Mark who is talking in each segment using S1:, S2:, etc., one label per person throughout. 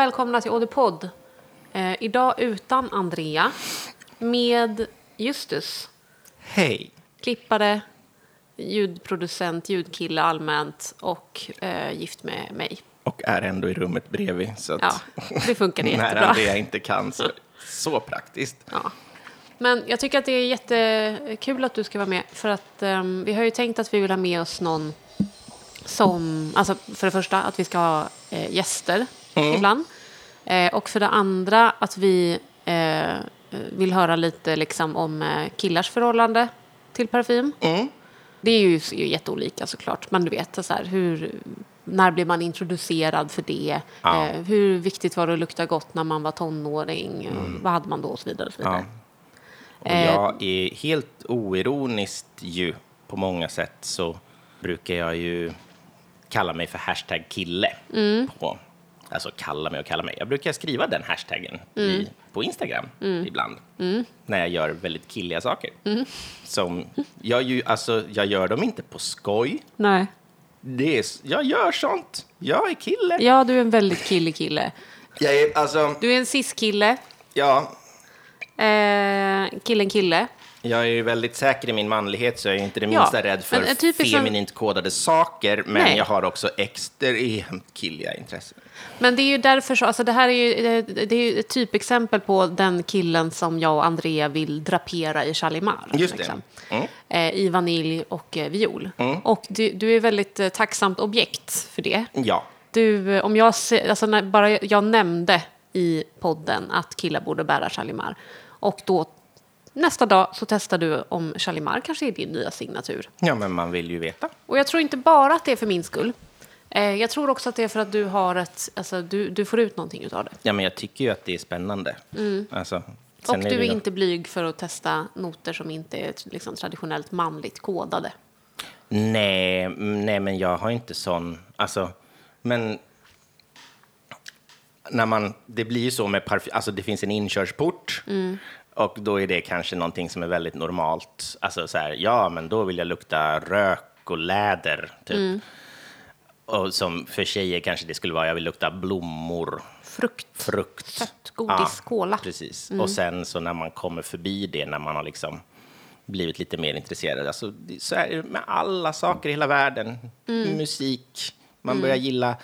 S1: välkomna till Ådepodd. Eh, idag utan Andrea, med Justus,
S2: Hej!
S1: klippare, ljudproducent, ljudkille allmänt och eh, gift med mig.
S2: Och är ändå i rummet bredvid. Så att
S1: Ja, det funkar
S2: när
S1: jättebra.
S2: Andrea inte kan så, så praktiskt.
S1: Ja. Men jag tycker att det är jättekul att du ska vara med. För att ehm, vi har ju tänkt att vi vill ha med oss någon som... Alltså för det första att vi ska ha eh, gäster ibland. Eh, och för det andra att vi eh, vill höra lite liksom, om eh, killars förhållande till parfym. Det är ju, ju jätteolika såklart. Men du vet, så här, hur, när blev man introducerad för det?
S2: Ja.
S1: Eh, hur viktigt var det att lukta gott när man var tonåring? Vad hade man då? Och så vidare. Och så vidare.
S2: Och
S1: Eh.
S2: jag är helt oironiskt ju på många sätt så brukar jag ju kalla mig för hashtag kille.
S1: Mm.
S2: På, alltså kalla mig och kalla mig. Jag brukar skriva den hashtaggen
S1: Mm.
S2: i, på Instagram ibland. När jag gör väldigt killiga saker.
S1: Mm.
S2: Som, jag, ju, alltså, jag gör dem inte på skoj.
S1: Nej.
S2: Det är, jag gör sånt. Jag är kille.
S1: Ja, du är en väldigt killig kille.
S2: Jag är, alltså,
S1: Du är en cis-kille.
S2: ja,
S1: Eh, killen kille.
S2: Jag är ju väldigt säker i min manlighet så jag är inte det
S1: Ja,
S2: minsta rädd för
S1: som-
S2: feminint kodade saker. Men
S1: Nej.
S2: jag har också extremt killiga intressen.
S1: Men det är ju därför så, alltså det här är ju, det är ju ett typexempel på den killen som jag och Andrea vill drapera i Chalimar.
S2: Just det. Mm.
S1: Eh, I vanilj och eh, viol. Och du, du är väldigt eh, tacksamt objekt för det.
S2: Ja,
S1: Du, om jag, alltså när bara jag nämnde i podden att killar borde bära Chalimar. Och då nästa dag så testar du om Chalimar kanske är din nya signatur.
S2: ja, men man vill ju veta.
S1: Och jag tror inte bara att det är för min skull. Eh, jag tror också att det är för att du har ett, alltså du, du får ut någonting utav det.
S2: Ja, men jag tycker ju att det är spännande. Alltså,
S1: Och
S2: sen
S1: du är inte blyg för att testa noter som inte är liksom, traditionellt manligt kodade.
S2: Nej, mm, nej, men jag har inte sån... Alltså, men... När man, det blir ju så med parfym, alltså det finns en inkörsport och då är det kanske någonting som är väldigt normalt. Alltså så här, ja, men då vill jag lukta rök och läder, typ. Och som för tjejer kanske det skulle vara, jag vill lukta blommor,
S1: Frukt.
S2: frukt.
S1: Sött, godis, cola.
S2: Precis. Och sen så när man kommer förbi det, när man har liksom blivit lite mer intresserad. Alltså, så är det med alla saker i hela världen. Musik. Man börjar gilla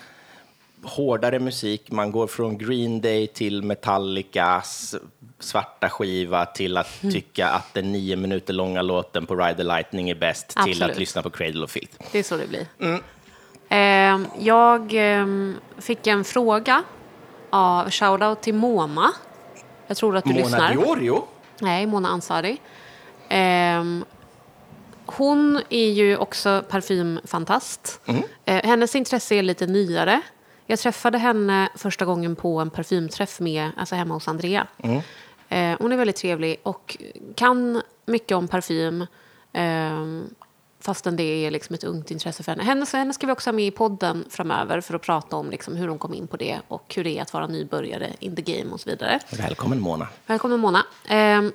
S2: hårdare musik. Man går från Green Day till Metallicas svarta skiva till att tycka att den nio minuter långa låten på Ride the Lightning är bäst till
S1: Absolut.
S2: att lyssna på Cradle of Filth.
S1: Det är så det blir. Eh, jag eh, fick en fråga av shoutout till Mona. Jag tror att du
S2: Mona
S1: lyssnar.
S2: Diorio.
S1: Nej, Mona Ansari. Ehm, hon är ju också parfymfantast. Eh, hennes intresse är lite nyare. Jag träffade henne första gången på en parfymträff med, alltså hemma hos Andrea. Eh, hon är väldigt trevlig och kan mycket om parfym. ehm, fastän det är liksom ett ungt intresse för henne. henne. Så henne ska vi också ha med i podden framöver för att prata om liksom hur hon kom in på det och hur det är att vara nybörjare in the game och så vidare.
S2: Välkommen Mona.
S1: Välkommen Mona. Ehm,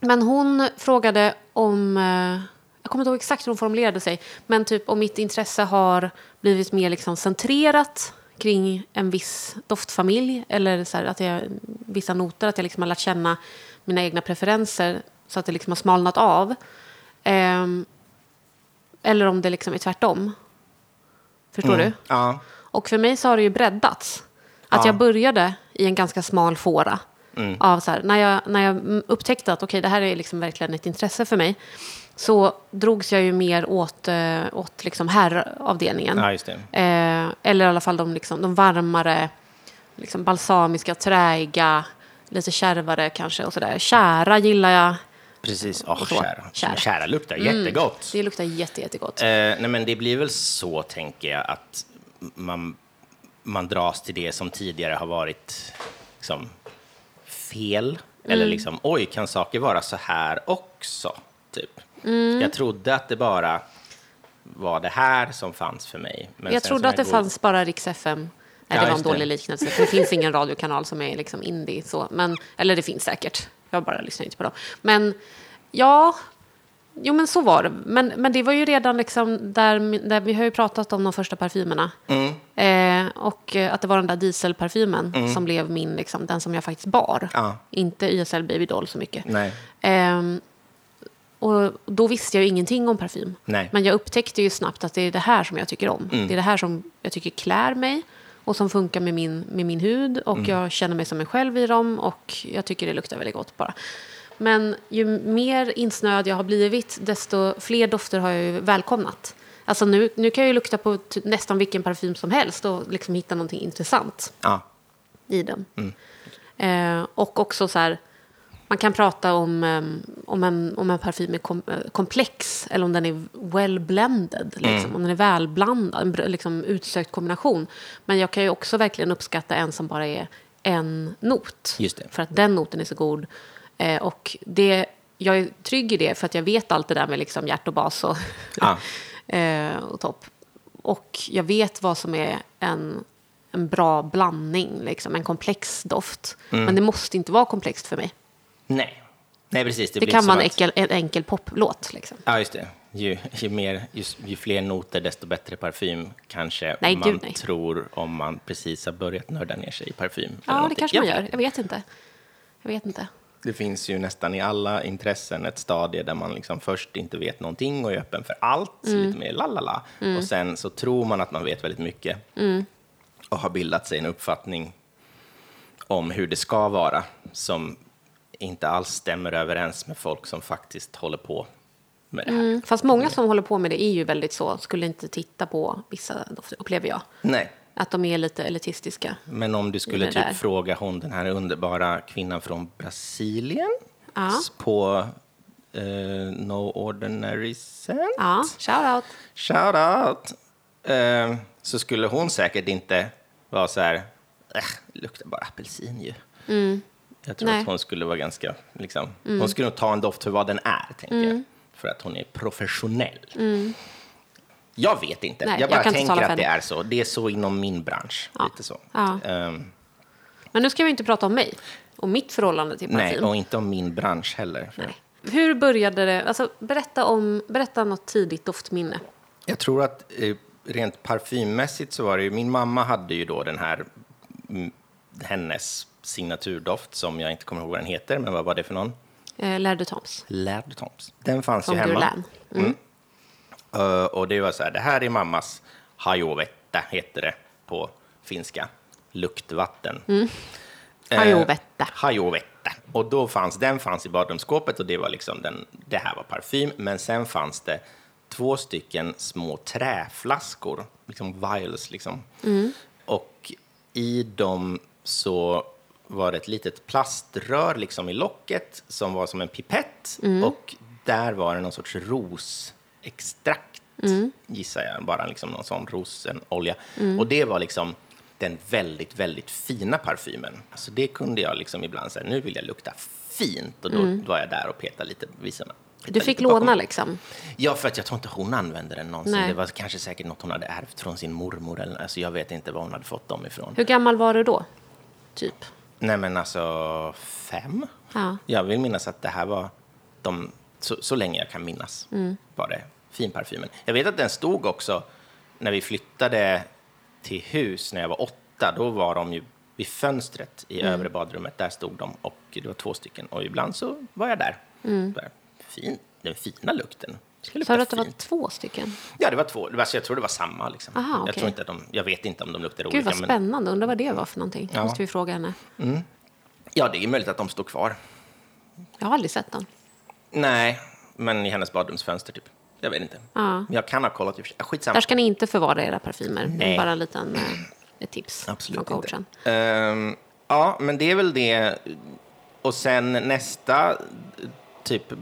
S1: men hon frågade om, eh, jag kommer inte ihåg exakt hur hon formulerade sig, men typ om mitt intresse har blivit mer liksom centrerat kring en viss doftfamilj eller så här, att jag, vissa noter, att jag liksom har lärt känna mina egna preferenser så att det liksom har smalnat av. Ehm, eller om det liksom är tvärtom. Förstår du?
S2: Ja.
S1: Och för mig så har det ju breddats. Att
S2: Ja.
S1: jag började i en ganska smal fåra. Av så här, när, jag, när jag mm, upptäckte att okej, det här är liksom verkligen ett intresse för mig så drogs jag ju mer åt, eh, åt liksom herravdelningen.
S2: ja, just det.
S1: Eh, eller i alla fall de, liksom, de varmare, liksom balsamiska, träiga, lite kärvare kanske. och sådär. Kära gillar jag.
S2: Precis.
S1: Så.
S2: kära.
S1: Kära.
S2: kära. luktar jättegott.
S1: Det luktar jätte, jättegott.
S2: Eh, nej, men det blir väl så, tänker jag, att man, man dras till det som tidigare har varit liksom, fel. Eller liksom, oj, kan saker vara så här också? Typ. Jag trodde att det bara var det här som fanns för mig. Men
S1: jag trodde att det
S2: går-
S1: fanns bara Rix FM. Nej,
S2: Ja,
S1: det var en
S2: just det.
S1: dålig liknelse. för Det finns ingen radiokanal som är liksom indie. Så. Men, eller det finns säkert. Jag bara lyssnar inte på dem. Men ja, Jo, men så var det. Men, men det var ju redan liksom där, där vi har ju pratat om de första parfymerna. Eh, och eh, att det var den där dieselparfymen som blev min, liksom, den som jag faktiskt bar.
S2: Ja.
S1: Inte YSL Baby Doll så mycket.
S2: Nej.
S1: Och då visste jag ju ingenting om parfym.
S2: Nej.
S1: Men jag upptäckte ju snabbt att det är det här som jag tycker om.
S2: Mm.
S1: Det är det här som jag tycker klär mig och som funkar med min, med min hud. Och
S2: Mm.
S1: jag känner mig som mig själv i dem och jag tycker det luktar väldigt gott bara. Men ju mer insnöad jag har blivit, desto fler dofter har jag ju välkomnat. Alltså nu, nu kan jag ju lukta på nästan vilken parfym som helst och liksom hitta någonting intressant
S2: Ja.
S1: i den. Eh, och också så här, man kan prata om, ehm, om, en, om en parfym är kom, eh, komplex eller om den är well blended, liksom, om den är välblandad, en liksom, utsökt kombination. Men jag kan ju också verkligen uppskatta en som bara är en not. För att den noten är så god. Eh, och det, jag är trygg i det för att jag vet allt det där med liksom hjärt och bas och,
S2: Ja.
S1: eh, och topp. Och jag vet vad som är en, en bra blandning, liksom, en komplex doft.
S2: Mm.
S1: Men det måste inte vara komplext för mig.
S2: Nej. Nej, precis. Det,
S1: Det kan vara en
S2: att-
S1: enkel, en enkel poplåt. Liksom.
S2: Ja, just det. Ju, ju, mer, ju, ju fler noter, desto bättre parfym kanske
S1: Nej,
S2: man
S1: gud, nej.
S2: tror om man precis har börjat nörda ner sig i parfym.
S1: Ja, det
S2: någonting.
S1: kanske man gör. Jag vet inte. Jag vet inte.
S2: Det finns ju nästan i alla intressen ett stadie där man liksom först inte vet någonting och är öppen för allt,
S1: Mm.
S2: lite mer lalala. Och sen så tror man att man vet väldigt mycket
S1: Mm.
S2: och har bildat sig en uppfattning om hur det ska vara som inte alls stämmer överens med folk som faktiskt håller på med det här.
S1: Mm. Fast många som håller på med det är ju väldigt så, skulle inte titta på vissa upplever jag.
S2: Nej,
S1: Att de är lite elitistiska.
S2: men om du skulle typ
S1: där.
S2: fråga hon, den här underbara kvinnan från Brasilien
S1: Ja.
S2: på eh, No Ordinary Scent.
S1: Ja, shout out.
S2: Shout out! Eh, så skulle hon säkert inte vara så här, äh, luktar bara apelsin ju. Jag tror
S1: Nej.
S2: att hon skulle vara ganska, liksom, hon skulle nog ta en doft för vad den är, tänker jag. För att hon är professionell. Jag vet inte,
S1: Nej,
S2: jag
S1: jag
S2: bara
S1: inte
S2: tänker att det är så. Det är så inom min bransch.
S1: Ja.
S2: Lite så.
S1: Ja.
S2: Ehm,
S1: Men nu ska vi inte prata om mig och mitt förhållande till
S2: nej,
S1: parfym.
S2: och inte om min bransch heller.
S1: Nej. Hur började det? Alltså, berätta, om, berätta något tidigt doftminne.
S2: Jag tror att eh, rent parfymmässigt så var det ju, min mamma hade ju då den här, mm, hennes signaturdoft som jag inte kommer ihåg vad den heter, men vad var det för någon?
S1: Eh, Toms
S2: Laird Toms. Den fanns
S1: från
S2: ju hemma.
S1: Guerlain. Mm.
S2: Eh, och det var så här, det här är mammas hajovetta, heter det på finska. Luktvatten.
S1: Mm.
S2: Eh,
S1: Hajovetta.
S2: hajovetta. Och då fanns, den fanns i badrumsskåpet och det var liksom den, det här var parfym. Men sen fanns det två stycken små träflaskor, liksom vials liksom. Och i dem så var det ett litet plaströr liksom i locket som var som en pipett. Och där var det någon sorts rosextrakt, gissar jag. Bara liksom någon sån rosenolja. Och det var liksom den väldigt, väldigt fina parfymen. Alltså det kunde jag liksom ibland säga, nu vill jag lukta fint. Och då var jag där och petade lite, visade mig.
S1: Du fick låna liksom?
S2: Ja, för att jag tror inte hon använde den någonsin.
S1: Nej.
S2: Det var kanske säkert något hon hade ärvt från sin mormor. Eller, alltså jag vet inte var hon hade fått dem ifrån.
S1: Hur gammal var du då? Typ?
S2: Nej, men alltså fem?
S1: Ja.
S2: Jag vill minnas att det här var de, så, så länge jag kan minnas,
S1: Mm.
S2: var det finparfymen. Jag vet att den stod också när vi flyttade till hus när jag var åtta. Då var de ju vid fönstret i
S1: Mm.
S2: övre badrummet. Där stod de och det var två stycken. Och ibland så var jag där. Fin, den fina lukten.
S1: Sa du att det var två stycken?
S2: Ja, det var två. Det var, så jag tror det var samma. Liksom.
S1: Aha,
S2: jag,
S1: okej.
S2: tror inte att de, jag vet inte om de luktade
S1: Gud
S2: olika.
S1: vad
S2: men,
S1: spännande, undrar vad det var för någonting.
S2: Ja.
S1: måste vi fråga henne.
S2: ja, det är möjligt att de står kvar.
S1: Jag har aldrig sett den.
S2: Nej, men i hennes badrumsfönster typ. Jag vet inte.
S1: Ja.
S2: Jag kan ha kollat. Ah, Skitsamma.
S1: Där ska ni inte förvara era parfymer.
S2: Nej.
S1: Bara en liten, eh, ett tips
S2: Absolut
S1: från
S2: inte.
S1: coachen.
S2: Ehm, ja, men det är väl det. Och sen nästa typ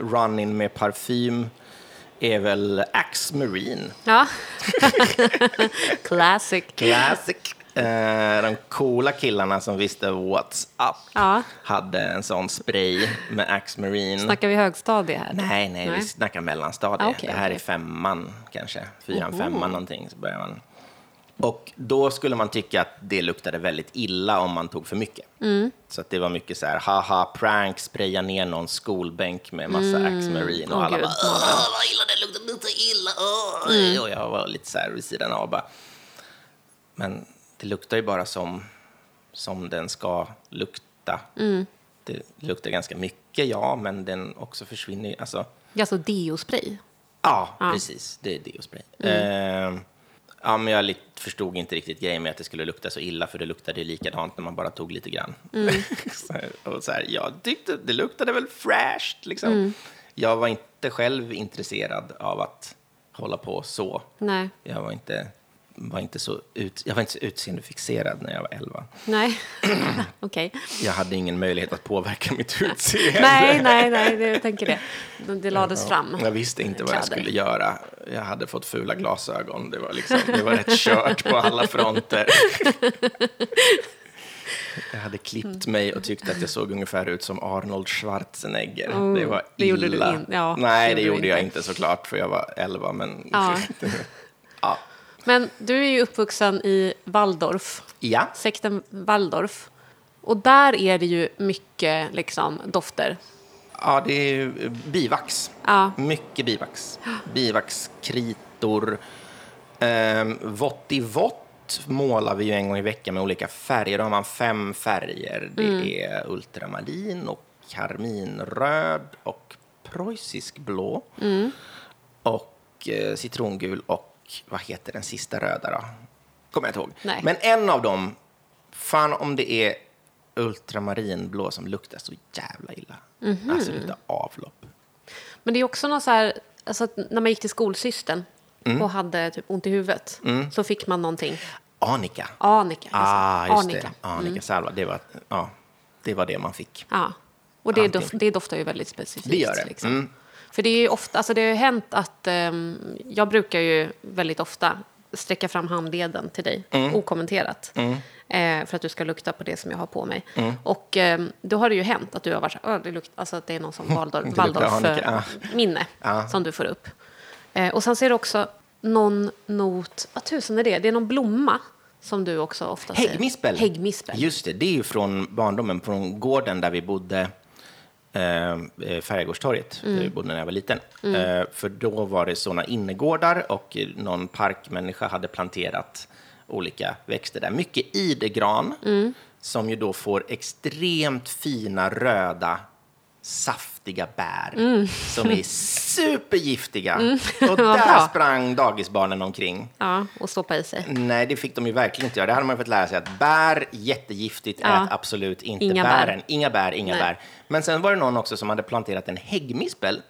S2: run-in med parfym är väl Axe Marine.
S1: Ja. Classic.
S2: Classic. Eh, de coola killarna som visste what's up
S1: Ja.
S2: hade en sån spray med Axe Marine.
S1: Snackar vi högstadie här?
S2: Nej, nej, vi snackar mellanstadiet.
S1: Ah, okej,
S2: det här
S1: okej.
S2: är femman kanske, fyran,
S1: Oho.
S2: femman någonting. Så börjar man Och då skulle man tycka att det luktade väldigt illa om man tog för mycket.
S1: Mm.
S2: Så att det var mycket så här, haha, prank, spraya ner någon skolbänk med massa Axe Marine. Och
S1: Åh,
S2: alla
S1: gud,
S2: bara, åh, vad illa det luktar, det luktar illa. Åh. Och jag var lite så här vid sidan av bara, men det luktar ju bara som, som den ska lukta. Det luktar ganska mycket, ja, men den också försvinner. Alltså,
S1: Det är alltså deospray.
S2: ja, precis. Det är deospray. Eh, ja, men jag förstod inte riktigt grejen med att det skulle lukta så illa, för det luktade ju likadant när man bara tog lite grann. så här, och så här, jag tyckte det luktade väl fräscht, liksom. Jag var inte själv intresserad av att hålla på så.
S1: Nej.
S2: Jag var inte, var inte, så, ut, jag var inte så utseendefixerad när jag var 11.
S1: Nej. Okej.
S2: Jag hade ingen möjlighet att påverka mitt utseende.
S1: Nej, nej, nej, det, jag tänker det. Det lades fram.
S2: Jag visste inte vad jag
S1: Kläder.
S2: skulle göra. Jag hade fått fula glasögon. Det var, liksom, det var rätt kört på alla fronter. Jag hade klippt mig och tyckte att jag såg ungefär ut som Arnold Schwarzenegger.
S1: Oh,
S2: det var
S1: det
S2: illa.
S1: in- ja,
S2: Nej,
S1: det
S2: det
S1: gjorde
S2: jag
S1: inte.
S2: inte såklart, för jag var 11. Men
S1: Ja.
S2: ja.
S1: Men du är ju uppvuxen i Waldorf,
S2: ja.
S1: sekten Waldorf. Och där är det ju mycket liksom, dofter.
S2: Ja, det är ju bivax.
S1: Ja.
S2: Mycket bivax. Bivaxkritor. Ehm, vått i vått målar vi ju en gång i veckan med olika färger. Då har man fem färger. Det
S1: Mm.
S2: är ultramalin och karminröd och preussisk blå.
S1: Mm.
S2: Och eh, citrongul och vad heter den sista röda då? Kommer jag inte ihåg.
S1: Nej.
S2: Men en av dem, fan om det är ultramarinblå som luktar så jävla illa.
S1: Mhm.
S2: Alltså det luktar avlopp.
S1: Men det är också något så här, alltså att när man gick till skolsystern
S2: Mm.
S1: och hade typ ont i huvudet så fick man någonting.
S2: Anika.
S1: Anika.
S2: Ah, just
S1: Arnika.
S2: det. Anika salva. Det var, ja, det var det man fick.
S1: Ja. Och det, doft, det doftar ju väldigt specifikt.
S2: Det gör det.
S1: Liksom.
S2: Mm.
S1: För det är ju ofta, alltså det har ju hänt att ehm, jag brukar ju väldigt ofta sträcka fram handleden till dig
S2: Mm.
S1: okommenterat. Eh, för att du ska lukta på det som jag har på mig.
S2: Mm.
S1: Och ehm, då har det ju hänt att du har varit så här, "Åh, det luktar, alltså att det är någon som
S2: ah.
S1: Waldorf-minne
S2: Ja.
S1: som du får upp. Eh, och sen ser du också någon not, vad tusen är det? Det är någon blomma som du också ofta ser.
S2: Häggmispel.
S1: Häggmispel.
S2: Just det, det är ju från barndomen, från gården där vi bodde, eh, eh, Färjegårdstorget, där vi bodde när jag var liten. Eh, för då var det såna innergårdar och någon parkmänniska hade planterat olika växter där. Mycket idegran, som ju då får extremt fina röda saftiga bär som är supergiftiga. Och
S1: Vad
S2: där sprang dagisbarnen omkring.
S1: Ja, och stoppa i sig.
S2: Nej, det fick de ju verkligen inte göra. Det hade man fått lära sig att bär, jättegiftigt,
S1: Ja.
S2: ät absolut inte
S1: Inga bär.
S2: bären. Inga bär, inga
S1: Nej.
S2: bär. Men sen var det någon också som hade planterat en häggmispel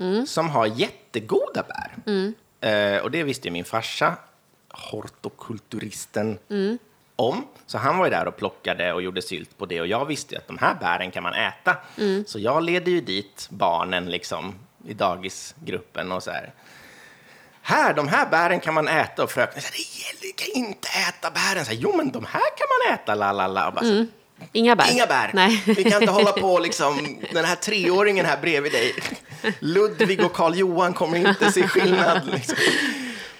S1: Mm.
S2: som har jättegoda bär. Eh, och det visste ju min farsa, hortokulturisten,
S1: Mm.
S2: Om. Så han var ju där och plockade och gjorde sylt på det. Och jag visste ju att de här bären kan man äta.
S1: Mm.
S2: Så jag ledde ju dit barnen liksom i dagisgruppen och så här. Här, de här bären kan man äta. Och fröken det gäller, du kan inte äta bären. Så här, jo, men de här kan man äta, la la la. Så,
S1: Inga bär?
S2: Inga bär.
S1: Nej.
S2: Vi kan inte hålla på liksom, den här treåringen här bredvid dig. Ludvig och Karl Johan kommer inte se skillnad. Liksom.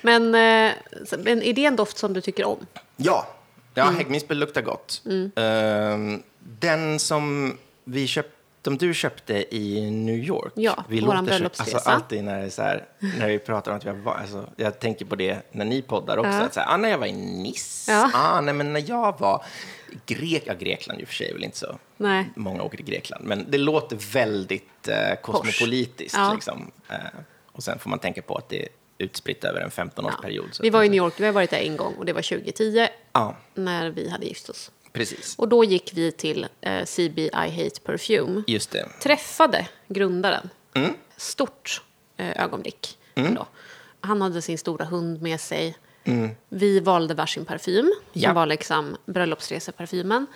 S1: Men, eh, men är det en doft som du tycker om?
S2: Ja, ja
S1: Mm.
S2: häggmispel luktar gott. Ehm, den som vi köpte, som du köpte i New York.
S1: Ja,
S2: vi så-
S1: bröllopsresa.
S2: Alltså alltid när, så här, när vi pratar om att vi har varit, alltså, jag tänker på det när ni poddar också.
S1: Ja.
S2: Att så här, ah, när jag var i Nice,
S1: Ja.
S2: ah, nej, men när jag var i Grek, ja, Grekland i och för sig väl inte så
S1: Nej.
S2: många åker till Grekland, men det låter väldigt eh, kosmopolitiskt.
S1: Ja.
S2: Liksom. Eh, och sen får man tänka på att det utspritt över en 15-årsperiod. så
S1: Vi var i New York, vi har varit där en gång och det var 2010
S2: Ja,
S1: när vi hade gift oss.
S2: precis.
S1: Och då gick vi till eh, CB I Hate Perfume.
S2: Just det.
S1: Träffade grundaren.
S2: Mm.
S1: Stort eh, ögonblick. Då. Han hade sin stora hund med sig.
S2: Mm.
S1: Vi valde varsin parfym
S2: Ja.
S1: som var liksom bröllopsreseparfymen.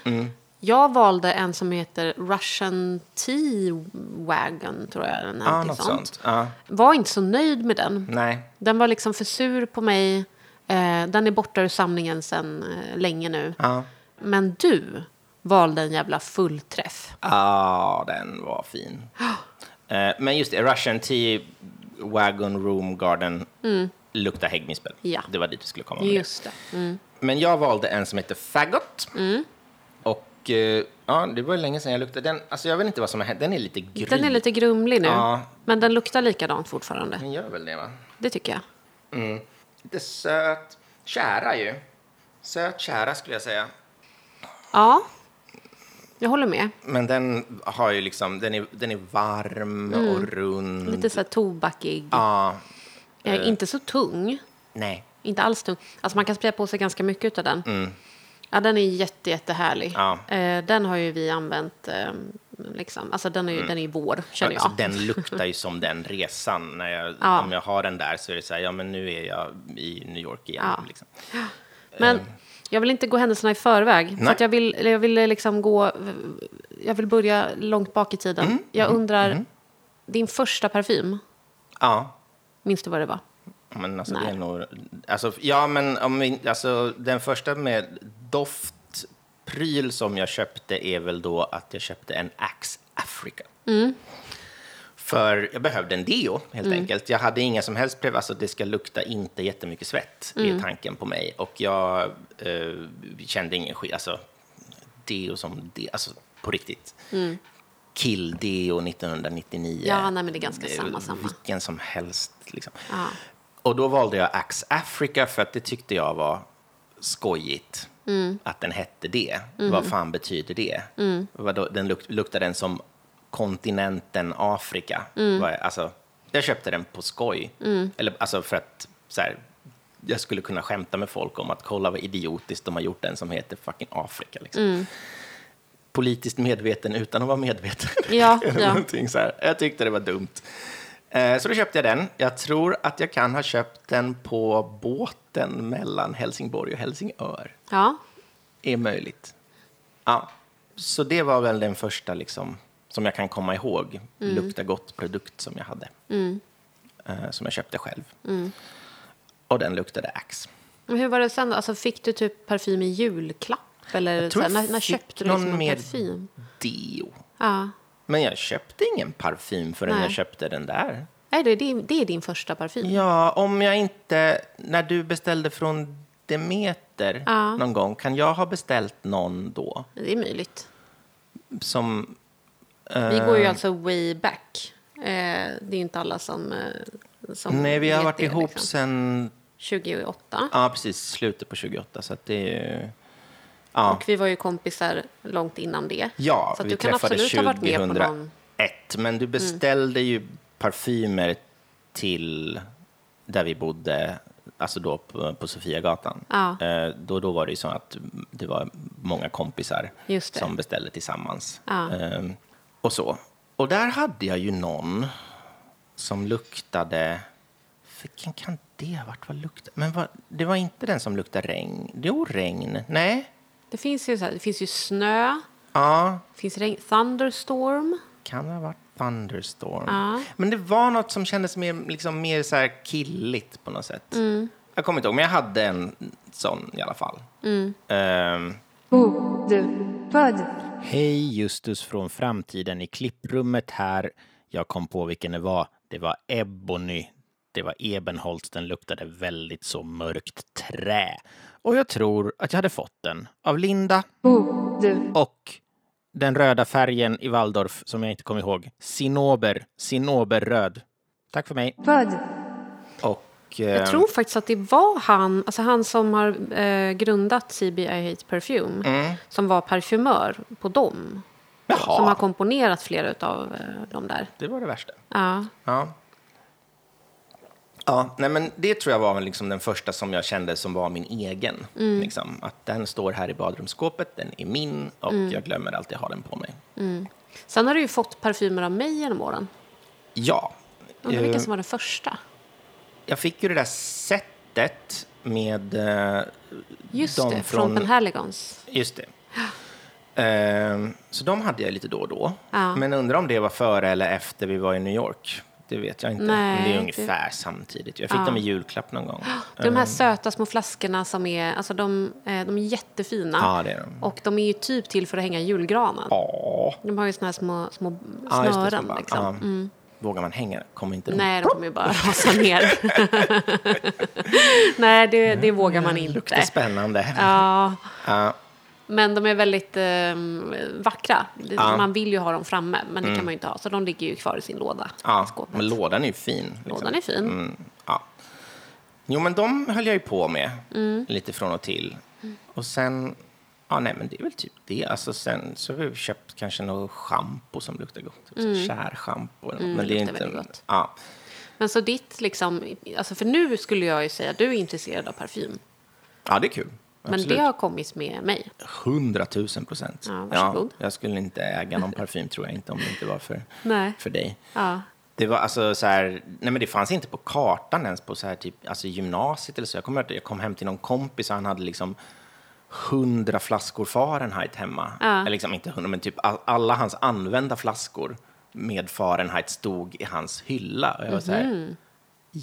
S1: Jag valde en som heter Russian Tea Wagon, tror jag.
S2: Ja,
S1: någonting
S2: något
S1: sånt.
S2: sånt. Ja.
S1: Var inte så nöjd med den.
S2: Nej.
S1: Den var liksom för sur på mig. Eh, den är borta ur samlingen sedan eh, länge nu.
S2: Ja.
S1: Men du valde en jävla fullträff.
S2: Ja, den var fin. Eh, men just det, Russian Tea Wagon Room Garden lukta häggmispel.
S1: Ja.
S2: Det var dit vi skulle komma med det.
S1: Just det. Mm.
S2: Men jag valde en som heter Faggot. Och eh, ja, det var länge sedan jag luktade den. Alltså jag vet inte vad som har hänt. Den är lite gry.
S1: Den är lite grumlig nu,
S2: Ja.
S1: men den luktar likadant fortfarande.
S2: Den gör väl det va?
S1: Det tycker jag.
S2: Lite söt. Kära ju. Söt kära skulle jag säga.
S1: Ja, jag håller med.
S2: Men den har ju liksom, den är, den är varm och rund.
S1: Mm. Lite så här tobakig.
S2: Ja,
S1: Eh, inte så tung.
S2: nej.
S1: Inte alls tung. Alltså man kan spraya på sig ganska mycket av den. Ja, den är jätte, jättehärlig.
S2: Ja.
S1: Eh, den har ju vi använt, eh, liksom. Alltså den är ju, den är vår, känner jag.
S2: Alltså, den luktar ju som den resan. När jag,
S1: Ja.
S2: Om jag har den där så är det så här, ja men nu är jag i New York igen.
S1: Ja.
S2: Liksom.
S1: Men jag vill inte gå händelserna i förväg. För
S2: Nej.
S1: att jag vill, jag vill liksom gå... Jag vill börja långt bak i tiden.
S2: Mm,
S1: Jag undrar, din första parfym,
S2: Ja,
S1: minns du vad det var?
S2: men alltså det är nog... Alltså, ja, men om vi, alltså, den första med doftpryl som jag köpte är väl då att jag köpte en Axe Africa. För jag behövde en deo, helt enkelt. Jag hade inga som helst prev... Alltså, det ska lukta inte jättemycket svett, är tanken på mig. Och jag eh, kände ingen skit. Alltså, deo som de, alltså på riktigt. Kill-deo 1999.
S1: Ja, nej, men det är ganska
S2: Det
S1: samma, samma.
S2: Vilken som helst. Liksom.
S1: Ja.
S2: Och då valde jag Axe Africa för att det tyckte jag var skojigt.
S1: Mm.
S2: Att den hette det. Vad fan betyder det? Vadå, den luk luktar den som kontinenten Afrika?
S1: Mm.
S2: Alltså, jag köpte den på skoj. Eller alltså för att så här, jag skulle kunna skämta med folk om att kolla vad idiotiskt de har gjort en som heter fucking Afrika. Liksom.
S1: Mm.
S2: Politiskt medveten utan att vara medveten.
S1: Ja, ja.
S2: så här. Jag tyckte det var dumt. Eh, Så då köpte jag den. Jag tror att jag kan ha köpt den på båten mellan Helsingborg och Helsingör.
S1: Ja,
S2: Är möjligt. Ja, så det var väl den första liksom, som jag kan komma ihåg. Lukta gott-produkt som jag hade. Eh, Som jag köpte själv. Och den luktade Axe.
S1: Men hur var det sen? Alltså, fick du typ parfym i julklapp? Eller
S2: Jag tror
S1: så här, när, när köpte du liksom
S2: någon mer
S1: parfym?
S2: deo.
S1: Ja.
S2: Men jag köpte ingen parfym förrän
S1: Nej.
S2: jag köpte den där.
S1: Nej, det, det, det är din första parfym.
S2: Ja, om jag inte... När du beställde från Demeter
S1: Ja.
S2: någon gång, kan jag ha beställt någon då?
S1: Det är möjligt.
S2: Som...
S1: Vi går ju alltså way back. Eh, det är ju inte alla som, eh, som
S2: Nej, vi har varit
S1: det,
S2: ihop
S1: liksom.
S2: sen...
S1: 28.
S2: Ja, precis. Slutet på 28, så det är ju... Ja,
S1: Och vi var ju kompisar långt innan det.
S2: ja
S1: så
S2: vi
S1: du kan
S2: träffades
S1: absolut ha varit med på
S2: 2001.
S1: någon...
S2: Men du beställde ju parfymer till där vi bodde, alltså då på, på Sofiagatan.
S1: Ja.
S2: Eh, då, då var det ju så att det var många kompisar som beställde tillsammans.
S1: Ja.
S2: Eh, och så. Och där hade jag ju någon som luktade... Vilken kan det ha varit? Vad luktade? Men vad, det var inte den som luktade regn. Jo, regn. Nej.
S1: Det finns ju, så här, det finns ju snö,
S2: Ja,
S1: det finns regn, thunderstorm.
S2: kan det ha varit Thunderstorm?
S1: Ja.
S2: Men det var något som kändes mer, liksom, mer så här killigt på något sätt.
S1: Mm.
S2: Jag kommer inte ihåg, men jag hade en sån i alla fall.
S1: Mm.
S2: Ehm,
S3: Bokbubbad.
S2: Hej Justus från framtiden i klipprummet här. Jag kom på vilken det var. Det var Ebony. Det var Ebenholts. Den luktade väldigt så mörkt trä. Och jag tror att jag hade fått den av Linda. Och den röda färgen i Waldorf som jag inte kommer ihåg. Sinober. Sinoberröd. Tack för mig.
S3: Bud.
S2: Och...
S1: Jag
S2: ehm,
S1: tror faktiskt att det var han, alltså han som har eh, grundat CB I Hate Perfume,
S2: Mm.
S1: som var parfymör på dem.
S2: Jaha,
S1: Som har komponerat flera av eh, de där.
S2: det var det värsta.
S1: Ja.
S2: Ja. Ja, nej men det tror jag var liksom den första som jag kände som var min egen.
S1: Mm.
S2: Liksom, att den står här i badrumsskåpet, den är min och
S1: Mm.
S2: jag glömmer alltid ha den på mig.
S1: Sen har du ju fått parfymer av mig genom åren.
S2: Ja,
S1: Undrar
S2: eh,
S1: vilken som var den första?
S2: jag fick ju det där sättet med eh,
S1: Just
S2: de
S1: det, från Penhaligons.
S2: Just det. Ehm, så de hade jag lite då och då.
S1: Ja.
S2: Men undrar om det var före eller efter vi var i New York. Det vet jag inte.
S1: Nej,
S2: Men det är
S1: det-
S2: ungefär samtidigt. Jag fick
S1: Ja.
S2: dem i julklapp någon gång.
S1: Det de här söta små flaskorna som är, alltså de, eh, de är jättefina.
S2: Ja, det är de.
S1: Och de är ju typ till för att hänga i julgranen.
S2: Ja.
S1: De har ju såna här små, små
S2: Ja, just det,
S1: snören.
S2: band.
S1: liksom.
S2: Ja.
S1: Mm.
S2: vågar man hänga? Kommer inte de
S1: Nej, de kommer ju bara rasa ner. Nej, det, det vågar man
S2: luktar
S1: inte.
S2: spännande?
S1: Ja,
S2: Ja.
S1: Men de är väldigt eh, vackra.
S2: Ja. Mm.
S1: Man vill ju ha dem framme, men det kan man ju inte ha. Så de ligger ju kvar i sin låda.
S2: Ja,
S1: skåpet.
S2: men lådan är ju fin. liksom.
S1: Lådan är fin.
S2: Mm, ja. Jo, men de höll jag ju på med
S1: Mm.
S2: lite från och till. Och sen, ja nej men det är väl typ det. Alltså sen så har vi köpt kanske något schampo som luktar gott. Mm. Kärschampo.
S1: Mm,
S2: men
S1: det
S2: är inte,
S1: gott.
S2: Ja.
S1: Men så ditt, liksom, alltså för nu skulle jag ju säga att du är intresserad av parfym.
S2: ja, det är kul.
S1: Men det har kommit med mig.
S2: Hundratusen procent.
S1: Ja, varsågod.
S2: jag skulle inte äga någon parfym tror jag inte om det inte var för,
S1: Nej.
S2: för dig.
S1: Ja.
S2: Det var alltså så här, nej men det fanns inte på kartan ens på så här typ, alltså gymnasiet eller så. Jag kommer att jag kom hem till någon kompis och han hade liksom hundra flaskor Fahrenheit hemma.
S1: Ja.
S2: Eller liksom inte hundra, men typ all, alla hans använda flaskor med Fahrenheit stod i hans hylla. Och jag var så här,
S1: Mhm.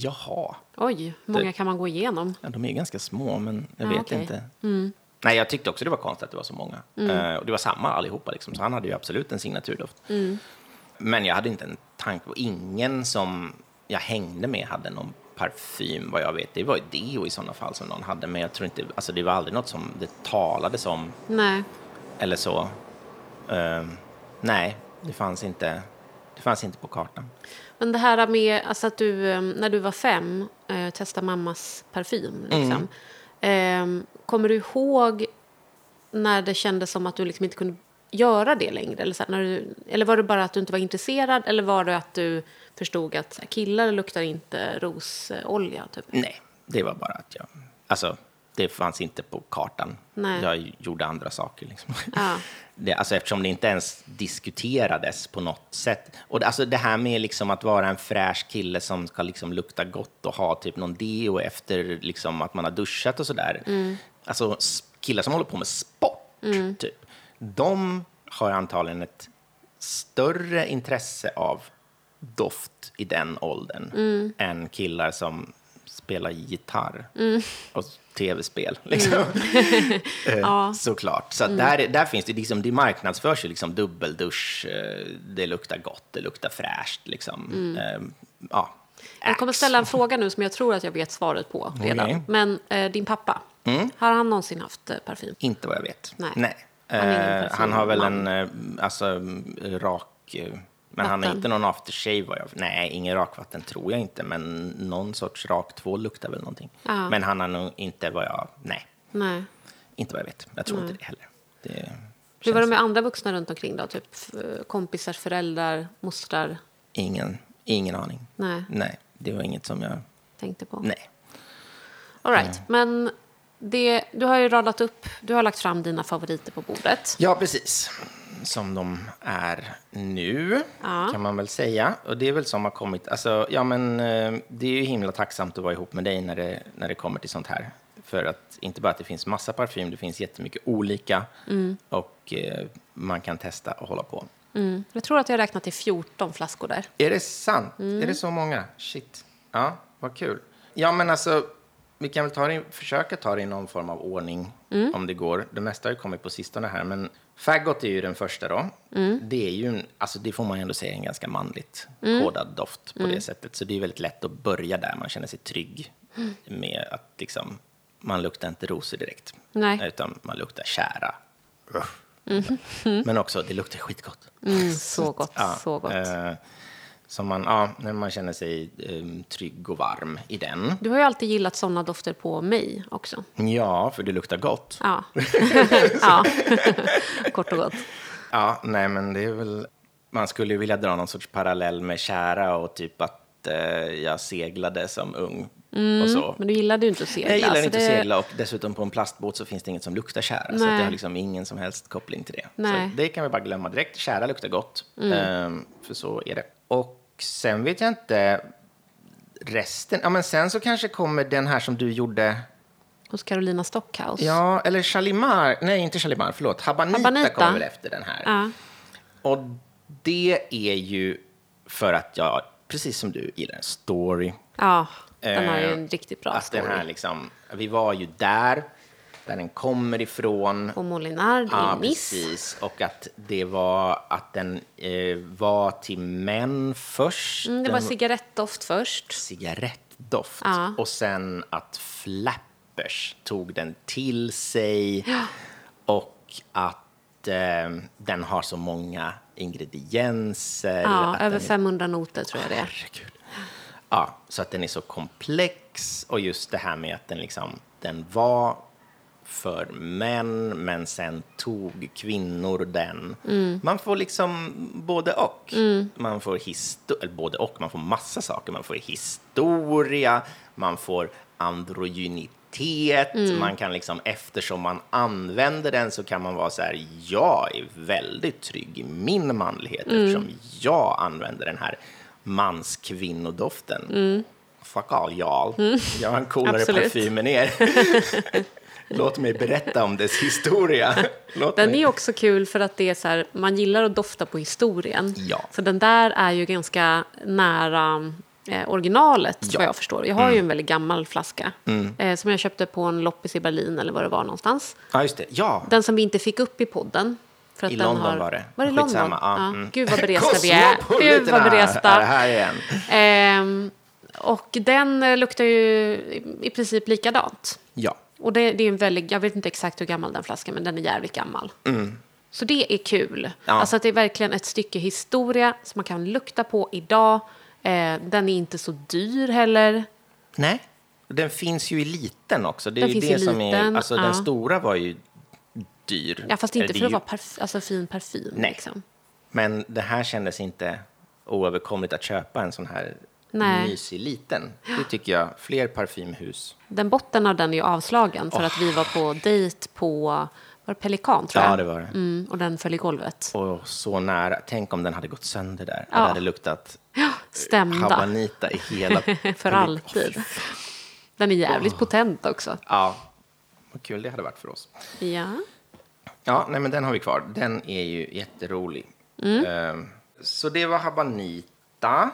S2: Jaha,
S1: Oj, hur många kan man gå igenom?
S2: ja, de är ganska små, men jag
S1: Ja,
S2: vet
S1: okej.
S2: inte. Nej, jag tyckte också det var konstigt att det var så många. Eh, och det var samma allihopa, liksom, så han hade ju absolut en signaturdoft. Men jag hade inte en tanke på, ingen som jag hängde med hade någon parfym vad jag vet. Det var ju deo i sådana fall som någon hade, men jag tror inte, alltså det var aldrig något som det talades om
S1: Nej.
S2: eller så. Eh, nej, det fanns inte, det fanns inte på kartan.
S1: Men det här med alltså att du, eh, när du var fem, eh, testade mammas parfym. Liksom. Eh, kommer du ihåg när det kändes som att du liksom inte kunde göra det längre? Eller, så här, när du, eller var det bara att du inte var intresserad? Eller var det att du förstod att killar luktar inte rosolja? Typ?
S2: Nej, det var bara att jag, alltså det fanns inte på kartan.
S1: Nej.
S2: Jag gjorde andra saker. Liksom.
S1: Ja.
S2: Det, alltså, eftersom det inte ens diskuterades på något sätt. Och det, alltså, det här med liksom att vara en fräsch kille som ska liksom lukta gott och ha typ någon deo efter liksom att man har duschat och sådär. Alltså s- killar som håller på med sport, typ. De har antagligen ett större intresse av doft i den åldern än killar som spelar gitarr och tv-spel. Liksom. Eh, Såklart. Så att där, där finns det, liksom, det marknadsförs ju liksom dubbeldusch, eh, det luktar gott, det luktar fräscht. Liksom. Eh, ja.
S1: Jag kommer ställa en fråga nu som jag tror att jag vet svaret på redan.
S2: Okej.
S1: Men eh, din pappa, har han någonsin haft eh, parfym?
S2: Inte vad jag vet.
S1: Nej. Han är ingen
S2: Eh, han har väl en alltså, mm, rak... Men han har
S1: Vatten.
S2: inte någon aftershave. Vad jag, nej, ingen rakvatten tror jag inte. Men någon sorts raktvål luktar väl någonting.
S1: Ja.
S2: Men han har nog inte vad jag... Nej,
S1: Nej.
S2: inte vad jag vet. Jag tror inte det heller. Det
S1: Hur var det med andra vuxna runt omkring då? Typ kompisar, föräldrar, mostrar?
S2: ingen, ingen aning.
S1: Nej,
S2: Nej, det var inget som jag...
S1: tänkte på.
S2: Nej.
S1: All right. Men det, du har ju radat upp, du har lagt fram dina favoriter på bordet.
S2: Ja, precis. Som de är nu,
S1: Ja.
S2: kan man väl säga. Och det är väl som har kommit... Alltså, ja, men, eh, det är ju himla tacksamt att vara ihop med dig när det, när det kommer till sånt här. För att inte bara att det finns massa parfym, det finns jättemycket olika. Och eh, man kan testa och hålla på.
S1: Mm. Jag tror att jag har räknat till 14 flaskor där.
S2: Är det sant? Är det så många? Shit. Ja, vad kul. Ja, men alltså, vi kan väl ta det, försöka ta det i någon form av ordning om det går. Det mesta har ju kommit på sistone här, men Faggot är ju den första då. Det är ju, en, alltså det får man ju ändå säga, en ganska manligt kodad doft på det sättet. Så det är väldigt lätt att börja där, man känner sig trygg med att liksom, man luktar inte rosor direkt,
S1: Nej.
S2: utan man luktar kära. Men också, det luktar skitgott.
S1: Mm, så gott,
S2: Ja,
S1: så gott.
S2: Eh, som man, ja, när man känner sig eh, trygg och varm i den.
S1: Du har ju alltid gillat såna dofter på mig också.
S2: Ja, för det luktar gott.
S1: Ja. ja. Kort och gott.
S2: Ja, nej, men det är väl... Man skulle vilja dra någon sorts parallell med kära och typ att eh, jag seglade som ung och så.
S1: Men du gillade ju inte att segla.
S2: Jag gillar inte
S1: det-
S2: att segla och dessutom på en plastbåt så finns det inget som luktar kära. Så det har liksom ingen som helst koppling till det.
S1: Nej. Mm.
S2: Så det kan vi bara glömma direkt. Kära luktar gott, ehm, för så är det. Och sen vet jag inte resten. Ja, men sen så kanske kommer den här som du gjorde.
S1: Hos Carolina Stockhaus.
S2: Ja, eller Shalimar. Nej, inte Shalimar. Förlåt. Habanita,
S1: Habanita.
S2: kommer väl efter den här.
S1: Ja.
S2: Och det är ju för att jag, precis som du, gillar en story.
S1: Ja, den har ju
S2: Eh,
S1: en riktigt bra
S2: att
S1: story.
S2: Den här liksom, vi var ju där där den kommer ifrån.
S1: Och Molinard
S2: Ja,
S1: i Miss.
S2: precis. Och att det var att den eh, var till män först.
S1: Mm, det var
S2: Den-
S1: cigarettdoft först.
S2: cigarettdoft.
S1: Ja.
S2: Och sen att Flappers tog den till sig. Och att eh, den har så många ingredienser.
S1: Ja, över
S2: är-
S1: 500 noter tror jag det är.
S2: Ja, så att den är så komplex. Och just det här med att den liksom, den var för män, men sen tog kvinnor den.
S1: Mm.
S2: Man får liksom både och. Man får histo- eller både och, man får massa saker. Man får historia, man får androgynitet.
S1: Mm.
S2: Man kan liksom, eftersom man använder den så kan man vara så här, jag är väldigt trygg i min manlighet
S1: Mm.
S2: eftersom jag använder den här manskvinnodoften. Fuck all y'all. Jag har en coolare
S1: Mm.
S2: Parfym än er. Låt mig berätta om dess historia. Låt
S1: Den
S2: mig...
S1: är också kul för att det är så här, man gillar att dofta på historien.
S2: Ja.
S1: Så den där är ju ganska nära eh, originalet,
S2: Ja. Mm.
S1: vad jag förstår. Jag har ju en väldigt gammal flaska eh, som jag köpte på en loppis i Berlin eller vad det var någonstans.
S2: Ja, just det. Ja.
S1: Den som vi inte fick upp i podden. För att
S2: I
S1: den
S2: London
S1: har...
S2: var det.
S1: Var det London?
S2: Ja, mm.
S1: Gud vad beresta vi är. Gud vad
S2: Kosmopoliterna är
S1: beresta.
S2: här igen.
S1: Ehm, och den eh, luktar ju i princip likadant.
S2: Ja.
S1: Och det, det är en väldigt, jag vet inte exakt hur gammal den flaskan men den är jävligt gammal. Så det är kul.
S2: Mm. Ja.
S1: Alltså att det är verkligen ett stycke historia som man kan lukta på idag. Eh, den är inte så dyr heller.
S2: Nej. Den finns ju i liten också. Det är
S1: Den
S2: ju
S1: finns
S2: det
S1: i
S2: som är...
S1: liten,
S2: Alltså,
S1: ja.
S2: den stora var ju dyr.
S1: Ja, fast
S2: Eller
S1: inte
S2: det
S1: för
S2: är
S1: att vara parf- alltså fin parfym.
S2: Nej.
S1: Liksom.
S2: Men det här kändes inte oöverkomligt att köpa en sån här
S1: Nej.
S2: mysig liten. Det tycker jag. Fler parfymhus.
S1: Den botten av den är ju avslagen för att vi var på dejt på var det Pelikan, tror
S2: Ja,
S1: jag.
S2: det var det.
S1: Mm, och den föll i golvet.
S2: Och så nära. Tänk om den hade gått sönder där.
S1: Ja.
S2: Och det hade luktat
S1: Stämda.
S2: habanita i hela...
S1: för alltid. Den är jävligt potent också.
S2: Ja. Vad kul det hade varit för oss.
S1: Ja.
S2: Ja, nej men den har vi kvar. Den är ju jätterolig. Ehm, så det var Habanita.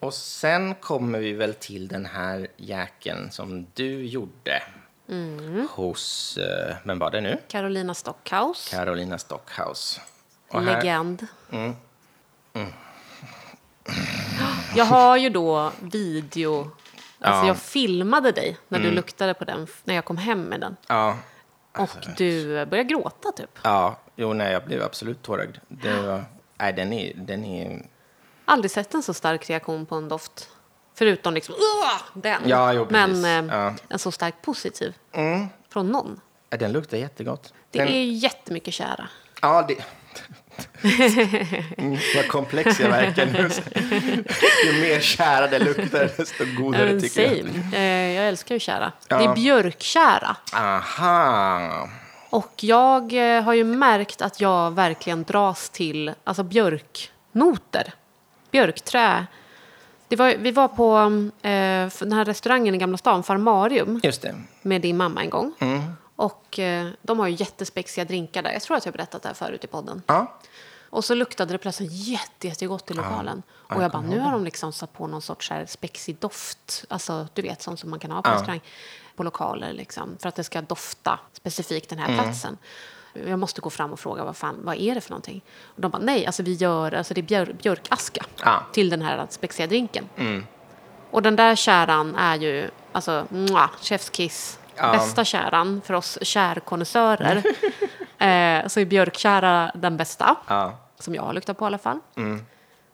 S2: Och sen kommer vi väl till den här jäkeln som du gjorde hos, uh, vem var det nu?
S1: Carolina Stockhaus.
S2: Carolina Stockhouse. Och här,
S1: Legend. Jag har ju då video... Alltså
S2: Ja.
S1: jag filmade dig när du luktade på den när jag kom hem med den.
S2: ja,
S1: Och du började gråta typ.
S2: ja, jo, nej, jag blev absolut tårögd. Det var, nej, den är, den är,
S1: Aldrig sett en så stark reaktion på en doft. Förutom liksom den.
S2: Ja, jo.
S1: Men eh,
S2: Ja.
S1: en så stark positiv. Från någon.
S2: ja, den luktar jättegott.
S1: Det
S2: den,
S1: är jättemycket kära.
S2: Ja, det... Mm, vad komplex jag verkar nu. Ju mer kära det luktar, desto godare
S1: Men
S2: tycker jag.
S1: same. Eh, jag älskar ju kära.
S2: Ja.
S1: Det är björkkära.
S2: Aha.
S1: Och jag eh, har ju märkt att jag verkligen dras till alltså björknoter. Björkträ. Det var, vi var på eh, den här restaurangen i Gamla stan, Farmarium, med din mamma en gång.
S2: Mm.
S1: Och eh, de har ju jättespexiga drinkar där. Jag tror att jag har berättat det här förut i podden.
S2: Ja.
S1: Och så luktade det plötsligt jätte, jättegott i lokalen. och jag bara, nu har de liksom satt på någon sorts här spexig doft. Alltså, du vet, sånt som man kan ha på restaurang. På lokaler liksom. För att det ska dofta specifikt den här
S2: Mm.
S1: platsen. Jag måste gå fram och fråga, vad fan, vad är det för någonting? Och de bara, nej, alltså vi gör, alltså det är björ, björkaska
S2: Ja.
S1: till den här spexiga drinken. Och den där käran är ju, alltså, mwah, chef's kiss.
S2: Ja.
S1: Bästa käran för oss kärkonnässörer. eh, så är björkkära den bästa.
S2: Ja.
S1: Som jag har luktat på i alla fall.
S2: Mm.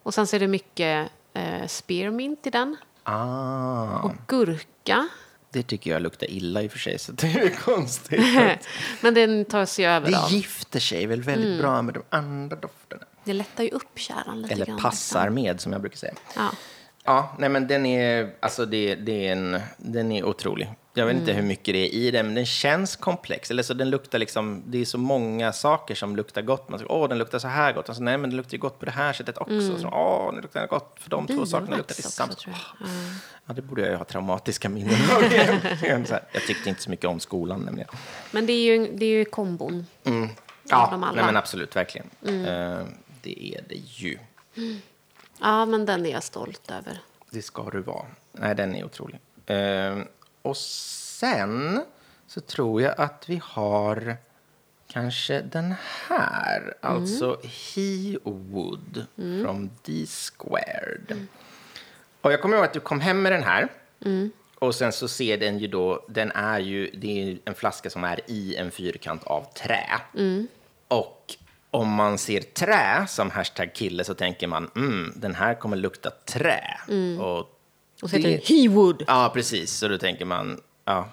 S1: Och sen så är det mycket eh, spearmint i den.
S2: Ah.
S1: Och gurka.
S2: Det tycker jag luktar illa i och för sig, så det är konstigt.
S1: Men den tar sig över
S2: Det
S1: av.
S2: gifter sig väl väldigt
S1: Mm.
S2: bra med de andra dofterna.
S1: Det lättar ju upp käran lite
S2: Eller
S1: grann.
S2: passar med, som jag brukar säga.
S1: liksom. Ja.
S2: Ja, nej men den är, alltså det, det är en, den är otrolig. Jag vet inte
S1: Mm.
S2: hur mycket det är i den, men den känns komplex. Eller så den luktar liksom, det är så många saker som luktar gott. Man säger, åh, den luktar så här gott. Och så, nej, men den luktar gott på det här sättet också. Så, åh, den luktar gott för de två sakerna luktar tillsammans.
S1: jag. Ja.
S2: Det borde jag ju ha traumatiska minnen av. Jag tyckte inte så mycket om skolan nämligen.
S1: Men det är ju, det är ju kombon.
S2: Mm. Ja, nej, men absolut, verkligen.
S1: Mm.
S2: Eh, det är det ju.
S1: Ja, men den är jag stolt över.
S2: Det ska du vara. Nej, den är otrolig. Eh, och sen så tror jag att vi har kanske den här. Alltså He Would from D Squared. Och jag kommer ihåg att du kom hem med den här. Och sen så ser den ju då, den är ju, det är en flaska som är i en fyrkant av trä. Och om man ser trä som hashtag kille så tänker man, mm, den här kommer lukta trä. Och,
S1: Och så heter den He Would.
S2: Ja, precis. Så då tänker man, ja.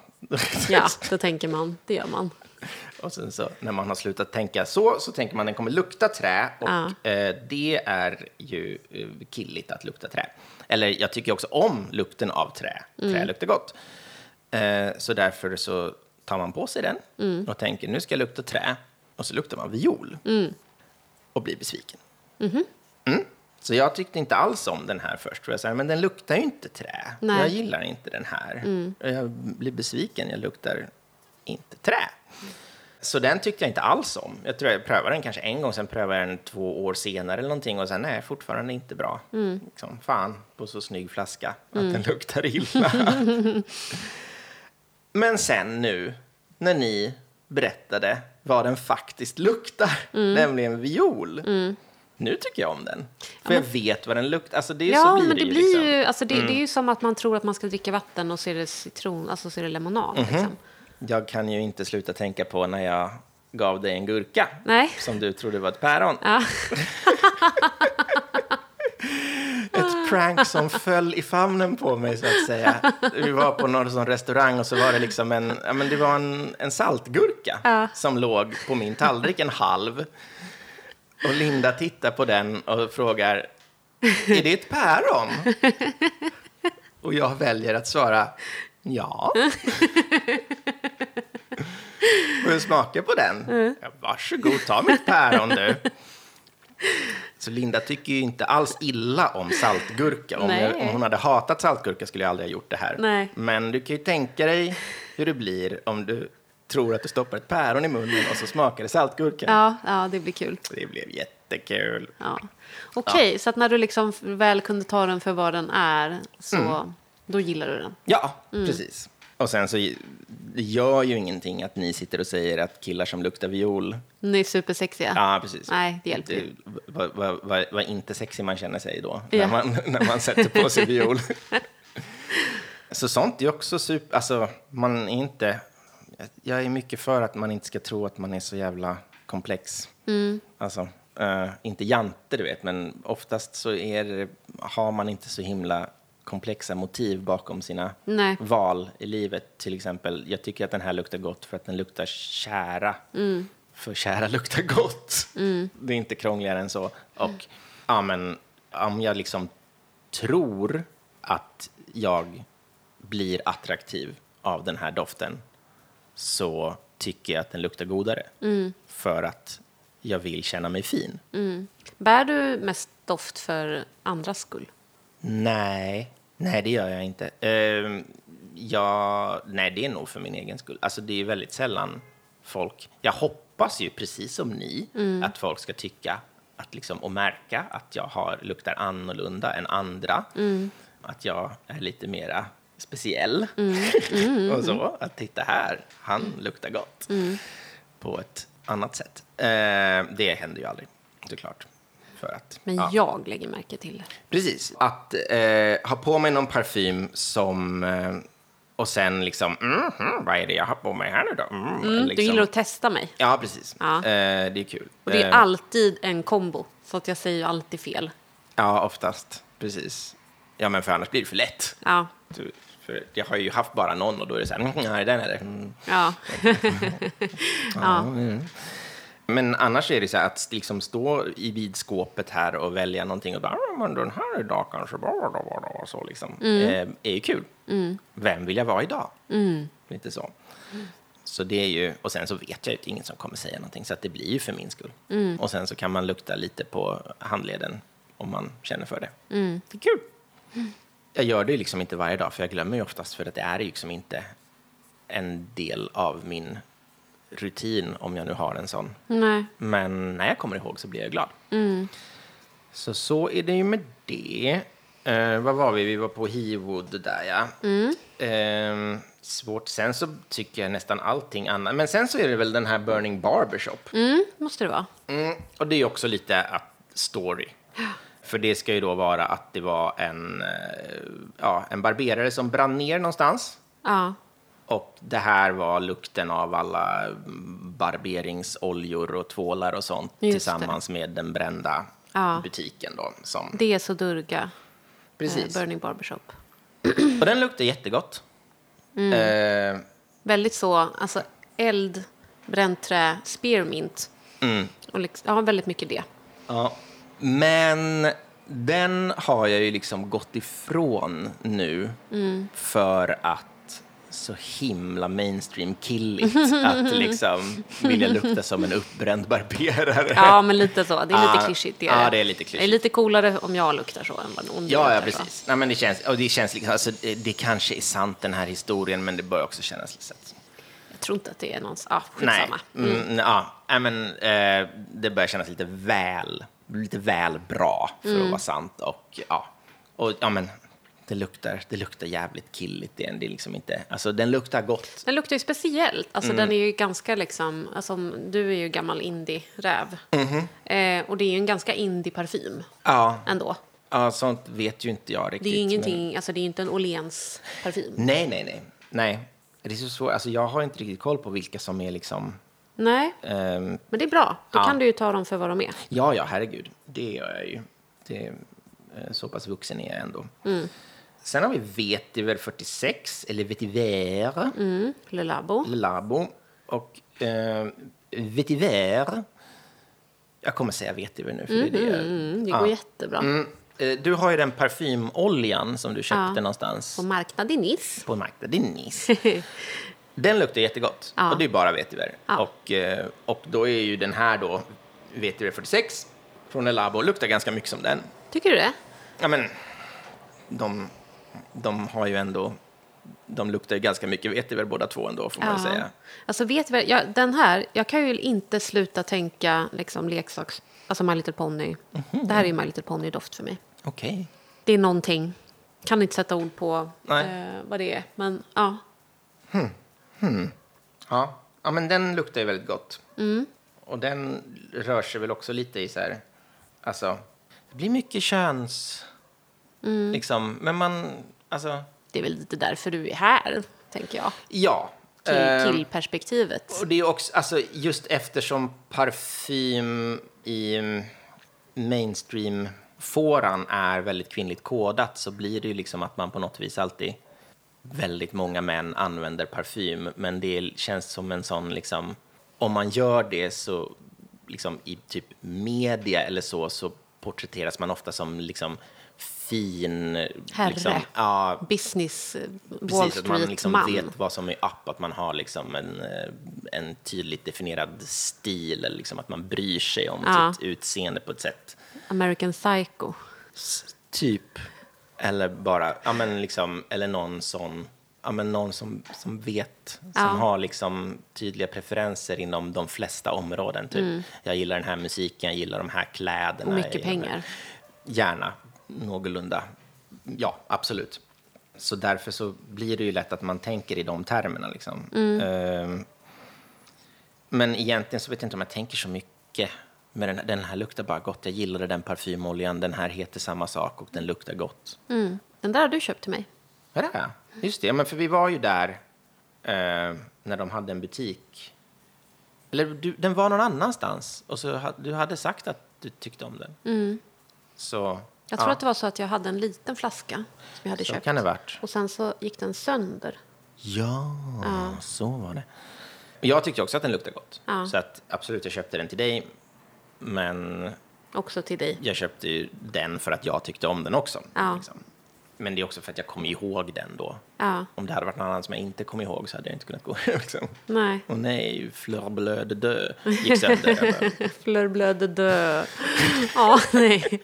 S1: Ja, då tänker man, det gör man.
S2: Och sen så när man har slutat tänka så, så tänker man den kommer lukta trä. Och
S1: Ja.
S2: eh, det är ju eh, killigt att lukta trä. Eller jag tycker också om lukten av trä. Trä luktar gott. Eh, så därför så tar man på sig den och tänker nu ska jag lukta trä. Och så luktar man viol. Och blir besviken. Mm. Så jag tyckte inte alls om den här först. För jag sa, men den luktar ju inte trä.
S1: Nej.
S2: Jag gillar inte den här. Och Jag blir besviken, jag luktar inte trä. Så den tyckte jag inte alls om. Jag tror jag prövade den kanske en gång, sen prövade jag den två år senare eller någonting och sen nej, fortfarande inte bra. Liksom, fan, på så snygg flaska, att den luktar illa. Men sen nu, när ni berättade vad den faktiskt luktar, nämligen viol. Nu tycker jag om den. För jag vet vad den luktar. Alltså det är
S1: Ja,
S2: så blir
S1: men
S2: det
S1: det
S2: ju
S1: blir
S2: liksom.
S1: ju, alltså det, det är ju som att man tror att man ska dricka vatten och så är det citron, alltså så är det lemonad.
S2: Mhm.
S1: Liksom.
S2: Jag kan ju inte sluta tänka på när jag gav dig en gurka
S1: Nej.
S2: som du trodde var ett päron.
S1: Ja.
S2: Ett prank som föll i famnen på mig, så att säga. Vi var på någon sån restaurang och så var det liksom en, ja, men det var en, en saltgurka
S1: Ja.
S2: som låg på min tallrik, en halv. Och Linda tittar på den och frågar, är det ett päron? Och jag väljer att svara, ja. Och jag smakar på den. Ja, varsågod, ta mitt päron du. Så Linda tycker ju inte alls illa om saltgurka. Om, jag, om hon hade hatat saltgurka skulle jag aldrig ha gjort det här.
S1: Nej.
S2: Men du kan ju tänka dig hur det blir om du tror att du stoppar ett päron i munnen och så smakar det saltgurka.
S1: Ja, ja, det blir kul.
S2: Det blev jättekul.
S1: Ja. Okej, så att när du liksom väl kunde ta den för vad den är, så
S2: Mm.
S1: då gillar du den?
S2: Ja,
S1: Mm.
S2: precis. Och sen så det gör ju ingenting att ni sitter och säger att killar som luktar viol
S1: Den är supersexiga.
S2: Ja, precis.
S1: Nej, det hjälper ju.
S2: vad, vad, vad, vad inte sexig man känner sig då,
S1: Ja.
S2: när, man, när man sätter på sig viol. Så sånt är också super... Alltså, man är inte... Jag är mycket för att man inte ska tro att man är så jävla komplex.
S1: Mm.
S2: Alltså, eh, inte jante, du vet, men oftast så är har man inte så himla komplexa motiv bakom sina
S1: Nej.
S2: val i livet. Till exempel, jag tycker att den här luktar gott för att den luktar kära.
S1: Mm.
S2: För kära luktar gott. Det är inte krångligare än så. Och ja, men, om jag liksom tror att jag blir attraktiv av den här doften så tycker jag att den luktar godare. För att jag vill känna mig fin.
S1: Bär du mest doft för andras skull?
S2: Nej, nej det gör jag inte. Ehm, jag, nej, det är nog för min egen skull. Alltså det är väldigt sällan folk... Jag hoppas ju, precis som ni, att folk ska tycka att liksom, och märka att jag har, luktar annorlunda än andra. Att jag är lite mera speciell. och så, att titta här, han luktar gott. På ett annat sätt. Ehm, det händer ju aldrig, såklart. För att,
S1: Men
S2: ja.
S1: jag lägger märke till det.
S2: Precis. Att eh, ha på mig någon parfym som... Eh, och sen liksom, mm, mm, vad är det jag har på mig här nu då? Mm,
S1: Mm,
S2: liksom.
S1: Du gillar att testa mig.
S2: Ja, precis.
S1: Ja.
S2: Eh, det är kul.
S1: Och det är
S2: Eh,
S1: alltid en kombo. Så att jag säger ju alltid fel.
S2: Ja, oftast. Precis. Ja, men för annars blir det för lätt.
S1: Ja.
S2: Du, jag har ju haft bara någon och då är det så här, mm, nej, den är det. Mm.
S1: Ja. ja.
S2: Men annars är det så här att liksom stå i vidskåpet här och välja någonting och bara, "Ah, men den här idag kanske, och så liksom, eh, är ju kul. Vem vill jag vara idag? Lite så. Så det är ju, och sen så vet jag ju att ingen som kommer säga någonting, så att det blir ju för min skull. Och sen så kan man lukta lite på handleden om man känner för det. Det är kul. Jag gör det liksom inte varje dag, för jag glömmer ju oftast, för att det är liksom inte en del av min rutin, om jag nu har en sån.
S1: Nej.
S2: Men när jag kommer ihåg så blir jag glad. Så så är det ju med det. Eh, vad var vi? Vi var på Hewood där, ja. Eh, Svårt. Sen så tycker jag nästan allting annat. Men sen så är det väl den här Burning Barbershop.
S1: Mm, måste det vara.
S2: Mm, och det är också lite att story. För det ska ju då vara att det var en, eh, ja, en barberare som brann ner någonstans.
S1: Ja.
S2: Och det här var lukten av alla barberingsoljor och tvålar och sånt
S1: Just
S2: tillsammans med den brända
S1: Ja.
S2: butiken då. Som,
S1: Det är så Durga.
S2: Precis.
S1: Eh, Burning Barbershop.
S2: och den luktar jättegott. Eh,
S1: Väldigt så, alltså eld, bränt trä, spearmint. Och liksom, ja, väldigt mycket det.
S2: ja. Men den har jag ju liksom gått ifrån nu för att så himla mainstream killigt att liksom vilja lukta som en uppbränd barberare.
S1: Ja, men lite så. Det är lite
S2: Ja,
S1: klyschigt. Det
S2: ja,
S1: är,
S2: det är lite
S1: Det är
S2: klyschigt.
S1: lite coolare om jag luktar så än en ond
S2: Ja, ja,
S1: så.
S2: precis. Nej, men det känns, och det känns liksom, alltså, det, det kanske är sant den här historien, men det bör också kännas lite så
S1: Jag tror inte att det är någon... Ja,
S2: Nej,
S1: skitsamma.
S2: mm, ja, nej, men eh, det börjar kännas lite väl, lite väl bra för
S1: Mm.
S2: att vara sant. Och ja, och ja men det luktar, det luktar jävligt killigt. Det är, det är liksom inte, alltså den luktar gott.
S1: Den luktar ju speciellt. Alltså,
S2: Mm.
S1: Den är ju ganska liksom... Alltså, du är ju gammal indie-räv.
S2: Mhm.
S1: Eh, och det är ju en ganska indie-parfym
S2: Ja,
S1: ändå.
S2: ja, sånt vet ju inte jag riktigt.
S1: Det är ju
S2: men-
S1: ingenting... Alltså, det är inte en Åhléns parfym.
S2: Nej, nej, nej. Nej, det är så svårt. Alltså, jag har inte riktigt koll på vilka som är liksom...
S1: Nej,
S2: ehm,
S1: men det är bra. Då
S2: Ja.
S1: kan du ju ta dem för vad de är.
S2: Ja, ja, herregud. Det gör jag ju. Det, eh, så pass vuxen är jag ändå.
S1: Mm.
S2: Sen har vi Vetiver 46, eller Vetiver,
S1: Mm. Le Labo.
S2: Labo. Och eh, Vetiver, jag kommer säga Vetiver nu, för det är det jag...
S1: Mm, det
S2: Ja.
S1: går jättebra.
S2: Mm, eh, du har ju den parfymoljan som du köpte
S1: Ja.
S2: någonstans
S1: På marknad i Nice.
S2: på en marknad i Nice. Den luktar jättegott.
S1: Ja.
S2: Och det är bara vetiver.
S1: Ja.
S2: Och, eh, och då är ju den här då, vetiver 46 från El Labo, luktar ganska mycket som den.
S1: Tycker du det?
S2: Ja, men de, de har ju ändå, de luktar ju ganska mycket vetiver båda två ändå, får man väl säga.
S1: Alltså vet du vad, jag, den här, jag kan ju inte sluta tänka liksom leksaks, alltså My Little Pony.
S2: Mhm.
S1: Det här är ju My Little Pony-doft för mig.
S2: Okej.
S1: Det är någonting. Kan inte sätta ord på eh, vad det är, men ja.
S2: Ja. ja, men den luktar ju väldigt gott.
S1: Mm.
S2: Och den rör sig väl också lite i så här, alltså, det blir mycket köns,
S1: Mm.
S2: liksom, men man, alltså,
S1: Det är väl lite därför du är här, tänker jag.
S2: ja.
S1: Kill,
S2: Eh,
S1: killperspektivet.
S2: Och det är också, alltså just eftersom parfym i mainstream-fåran är väldigt kvinnligt kodat så blir det ju liksom att man på något vis alltid, väldigt många män använder parfym, men det känns som en sån liksom, om man gör det så, liksom i typ media eller så, så porträtteras man ofta som liksom fin,
S1: Herre.
S2: liksom, ja,
S1: Business, eh, Wall
S2: Precis, att man liksom
S1: Street-man.
S2: vet vad som är up, att man har liksom en, eh, en tydligt definierad stil, eller liksom att man bryr sig om
S1: Ja.
S2: sitt utseende på ett sätt.
S1: American Psycho.
S2: S- Typ. Eller bara, ja men liksom, eller någon sån, ja men någon som, som vet, som
S1: Ja.
S2: har liksom tydliga preferenser inom de flesta områden. Typ. Jag gillar den här musiken, jag gillar de här kläderna.
S1: Mm. Och mycket pengar.
S2: Gärna, någorlunda. Ja, absolut. Så därför så blir det ju lätt att man tänker i de termerna. Liksom.
S1: Mm.
S2: Ehm, men egentligen så vet jag inte om jag tänker så mycket. Men den, den här luktar bara gott. Jag gillade den parfymoljan. Den här heter samma sak och den luktar gott.
S1: Mm. Den där har du köpt till mig.
S2: Är det? Just det, men för vi var ju där eh, när de hade en butik. Eller du, den var någon annanstans och så ha, du hade sagt att du tyckte om den. Så,
S1: Mm. Jag tror
S2: ja,
S1: att det var så att jag hade en liten flaska som jag hade
S2: så
S1: köpt.
S2: kan det varit.
S1: Och sen så gick den sönder.
S2: Ja, så var det. Jag tyckte också att den luktade gott.
S1: Ja.
S2: Så att absolut, jag köpte den till dig. Men
S1: Också till dig.
S2: jag köpte ju den för att jag tyckte om den också.
S1: Ja.
S2: liksom. Men det är också för att jag kom ihåg den då.
S1: Ja.
S2: Om det hade varit någon annan som jag inte kom ihåg så hade jag inte kunnat gå. Liksom.
S1: Nej.
S2: Och nej, Fleur Bleu de Deux gick sönder.
S1: Fleur bleu de deux. Ja, nej.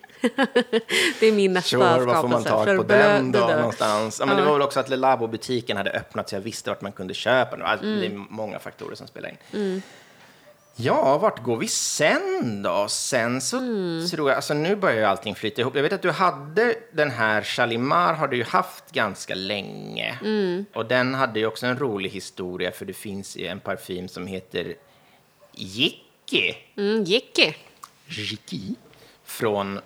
S1: Det är min nästa
S2: Sure, vad får man
S1: skapelse.
S2: tag på den
S1: de
S2: då någonstans? Ja, men det
S1: Ja.
S2: var väl också att Le Labo-butiken hade öppnat så jag visste vart man kunde köpa. Alltså,
S1: Mm.
S2: Det är många faktorer som spelar in. Ja, vart går vi sen då? Sen så tror jag, alltså nu börjar ju allting flyta ihop. Jag vet att du hade den här Shalimar har du ju haft ganska länge. Och den hade ju också en rolig historia för det finns ju en parfym som heter Jicki.
S1: Mm, Jicki.
S2: Jicki. Från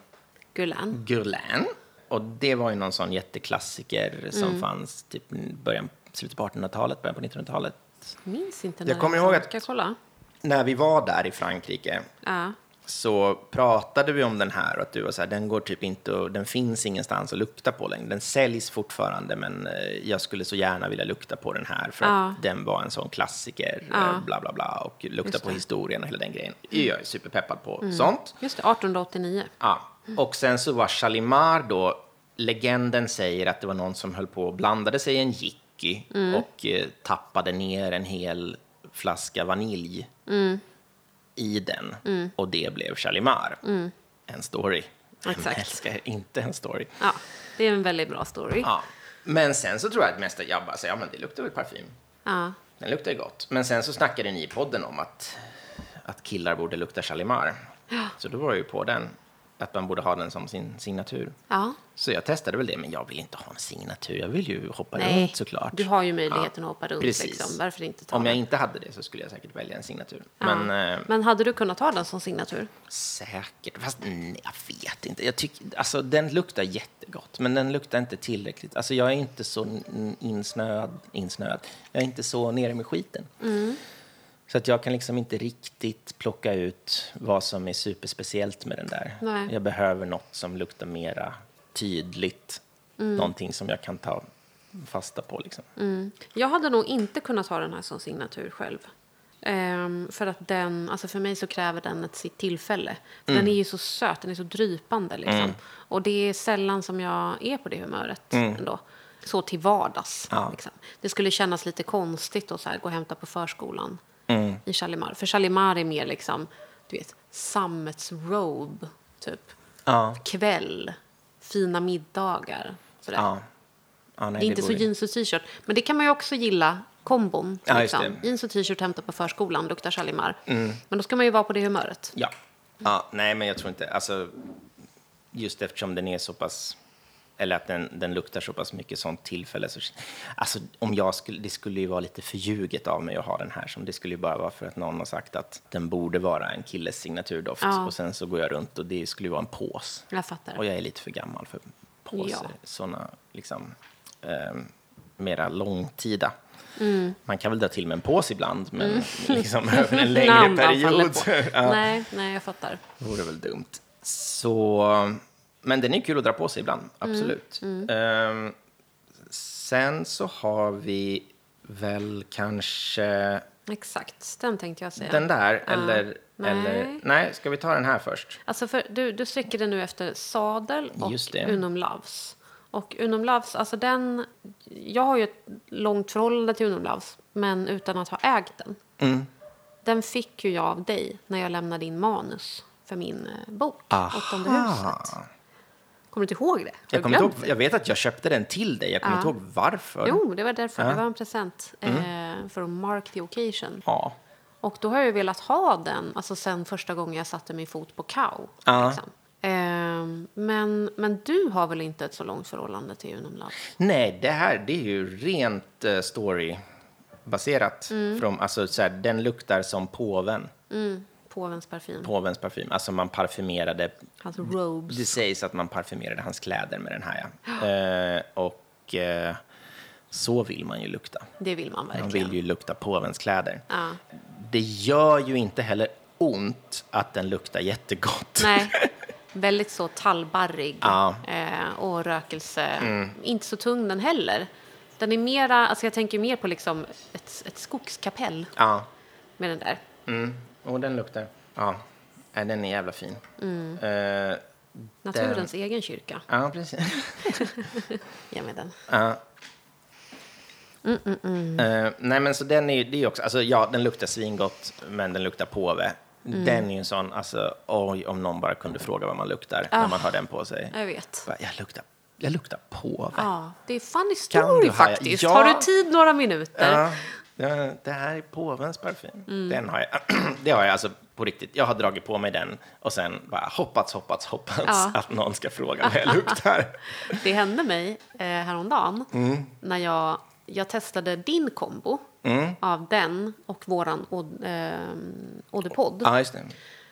S1: Gulan.
S2: Guerlain. Och det var ju någon sån jätteklassiker som fanns typ början, slutet på 1800-talet, början på 1900-talet.
S1: Minns inte
S2: Jag
S1: när
S2: kommer
S1: den
S2: ihåg att-
S1: jag?
S2: När vi var där i Frankrike
S1: Ja.
S2: så pratade vi om den här och att du var så här, den går typ inte och den finns ingenstans att lukta på längre. Den säljs fortfarande men eh, jag skulle så gärna vilja lukta på den här för
S1: Ja.
S2: att den var en sån klassiker,
S1: Ja.
S2: eh, bla bla bla och lukta på historien och hela den grejen. Jag är superpeppad på sånt.
S1: Just det, 1889.
S2: Ja. Och sen så var Shalimar då, legenden säger att det var någon som höll på och blandade sig i en jicki och eh, tappade ner en hel flaska vanilj i den. Och det blev Shalimar. En story.
S1: Exakt.
S2: älskar inte en story?
S1: Ja, det är en väldigt bra story.
S2: Ja. Men sen så tror jag att mesta jag bara säger, ja men det luktar väl parfym.
S1: Ja.
S2: Den luktar gott. Men sen så snackade ni i podden om att, att killar borde lukta Shalimar. Så då var jag ju på den, att man borde ha den som sin signatur.
S1: ja.
S2: Så jag testade väl det, men jag vill inte ha en signatur. Jag vill ju hoppa
S1: Nej,
S2: runt såklart.
S1: du har ju möjligheten att hoppa runt.
S2: Precis.
S1: Liksom. Varför inte ta
S2: Om jag
S1: den?
S2: inte hade det så skulle jag säkert välja en signatur.
S1: Ja.
S2: Men eh,
S1: Men hade du kunnat ta den som signatur?
S2: säkert. Fast nej, jag vet inte. Jag tycker, alltså, den luktar jättegott, men den luktar inte tillräckligt. Alltså, jag är inte så insnöad, insnöad. Jag är inte så nere med skiten.
S1: Mm.
S2: Så att jag kan liksom inte riktigt plocka ut vad som är superspeciellt med den där.
S1: Nej.
S2: Jag behöver något som luktar mera tydligt.
S1: Mm.
S2: Någonting som jag kan ta fasta på. Liksom.
S1: Jag hade nog inte kunnat ta den här som signatur själv. Ehm, för att den, alltså för mig så kräver den ett sitt tillfälle.
S2: Mm.
S1: Den är ju så söt, den är så drypande liksom. Och det är sällan som jag är på det humöret ändå. Så till vardags.
S2: Mm. Ja.
S1: Liksom. Det skulle kännas lite konstigt att så här, gå och hämta på förskolan
S2: Mm.
S1: i Shalimar. För Shalimar är mer liksom, du vet, sammetsrobe, typ.
S2: Ja.
S1: Kväll, fina middagar. Sådär.
S2: Ja. Ja, nej,
S1: Det är inte så
S2: vore-
S1: jeans och t-shirt. Men det kan man ju också gilla, kombon.
S2: Ja,
S1: liksom.
S2: det. Mm.
S1: Jeans och t-shirt hämta på förskolan, luktar Shalimar. Men då ska man ju vara på det humöret.
S2: Ja. ja. Nej, men jag tror inte... Alltså, just eftersom den är så pass... Eller att den, den luktar så pass mycket sånt tillfälle. Så, alltså, om jag skulle, det skulle ju vara lite förljuget av mig att ha den här. Som det skulle ju bara vara för att någon har sagt att den borde vara en killes signaturdoft.
S1: Ja.
S2: Och sen så går jag runt och det skulle ju vara en pås.
S1: Jag fattar.
S2: Och jag är lite för gammal för påsar.
S1: Ja.
S2: Såna liksom eh, mera långtida.
S1: Mm.
S2: Man kan väl dra till med en pås ibland, men liksom över en längre period.
S1: Nej, nej, jag fattar.
S2: vore väl dumt. Så, men den är kul att dra på sig ibland,
S1: Mm,
S2: absolut. Ehm, sen så har vi väl kanske
S1: Exakt, den tänkte jag säga.
S2: den där,
S1: Ja.
S2: eller,
S1: Nej.
S2: eller... Nej, ska vi ta den här först?
S1: Alltså för, du, du sträcker den nu efter Sadel och. Unum Loves. Och Unum Loves, alltså den... Jag har ju ett långt förhållande till Unum Loves, men utan att ha ägt den.
S2: Mm.
S1: Den fick ju jag av dig när jag lämnade in manus för min eh, bok, Åttonde huset. Kommer du inte ihåg det?
S2: Jag, kommer ihåg, jag vet att jag köpte den till dig, jag kommer inte ihåg varför.
S1: Jo, det var därför.
S2: Ja.
S1: Det var en present
S2: Mm.
S1: eh, för att mark the occasion.
S2: Ja.
S1: Och då har jag velat ha den alltså sen första gången jag satte min fot på Kao.
S2: Ja.
S1: Liksom. Ehm, men, men du har väl inte ett så långt förhållande till Unum Love?
S2: Nej, det här det är ju rent uh, storybaserat.
S1: Mm.
S2: Från, alltså, så här, den luktar som påven,
S1: Påvens parfym.
S2: påvens parfym. Alltså man parfymerade
S1: Hans robes.
S2: Det sägs att man parfymerade hans kläder med den här. Ja. Eh, och eh, så vill man ju lukta.
S1: Det vill man
S2: Man
S1: verkligen.
S2: vill ju lukta påvens kläder.
S1: Ja.
S2: Det gör ju inte heller ont att den luktar jättegott.
S1: Nej, väldigt så tallbarrig
S2: Ja.
S1: eh, och rökelse. Inte så tung den heller. Den är mera, alltså jag tänker mer på liksom ett, ett skogskapell med den där.
S2: mm. Och den luktar. Ja, Nej, den är jävla fin.
S1: Mm.
S2: Eh,
S1: Naturens egen kyrka.
S2: ja, precis.
S1: Ge mig den.
S2: Ja. Eh, nej, men så den är ju, det är också, alltså ja, den luktar svingott, men den luktar påve.
S1: Mm.
S2: Den är ju en sån, alltså, oj, om någon bara kunde fråga vad man luktar när man har den på sig.
S1: Jag vet.
S2: Bara, Jag luktar, jag luktar påve.
S1: Ja, det är funny
S2: Kan
S1: story faktiskt.
S2: Ja.
S1: Har du tid några minuter?
S2: Ja. Det, här är påvens parfym.
S1: Mm.
S2: Den har jag, det har jag alltså på riktigt. Jag har dragit på mig den och sen bara hoppats, hoppats, hoppats
S1: Ja.
S2: att någon ska fråga vad jag luktar.
S1: Det hände mig eh, häromdagen
S2: Mm.
S1: när jag, jag testade din kombo
S2: Mm.
S1: av den och våran eh, Eau de Pod.
S2: Ja.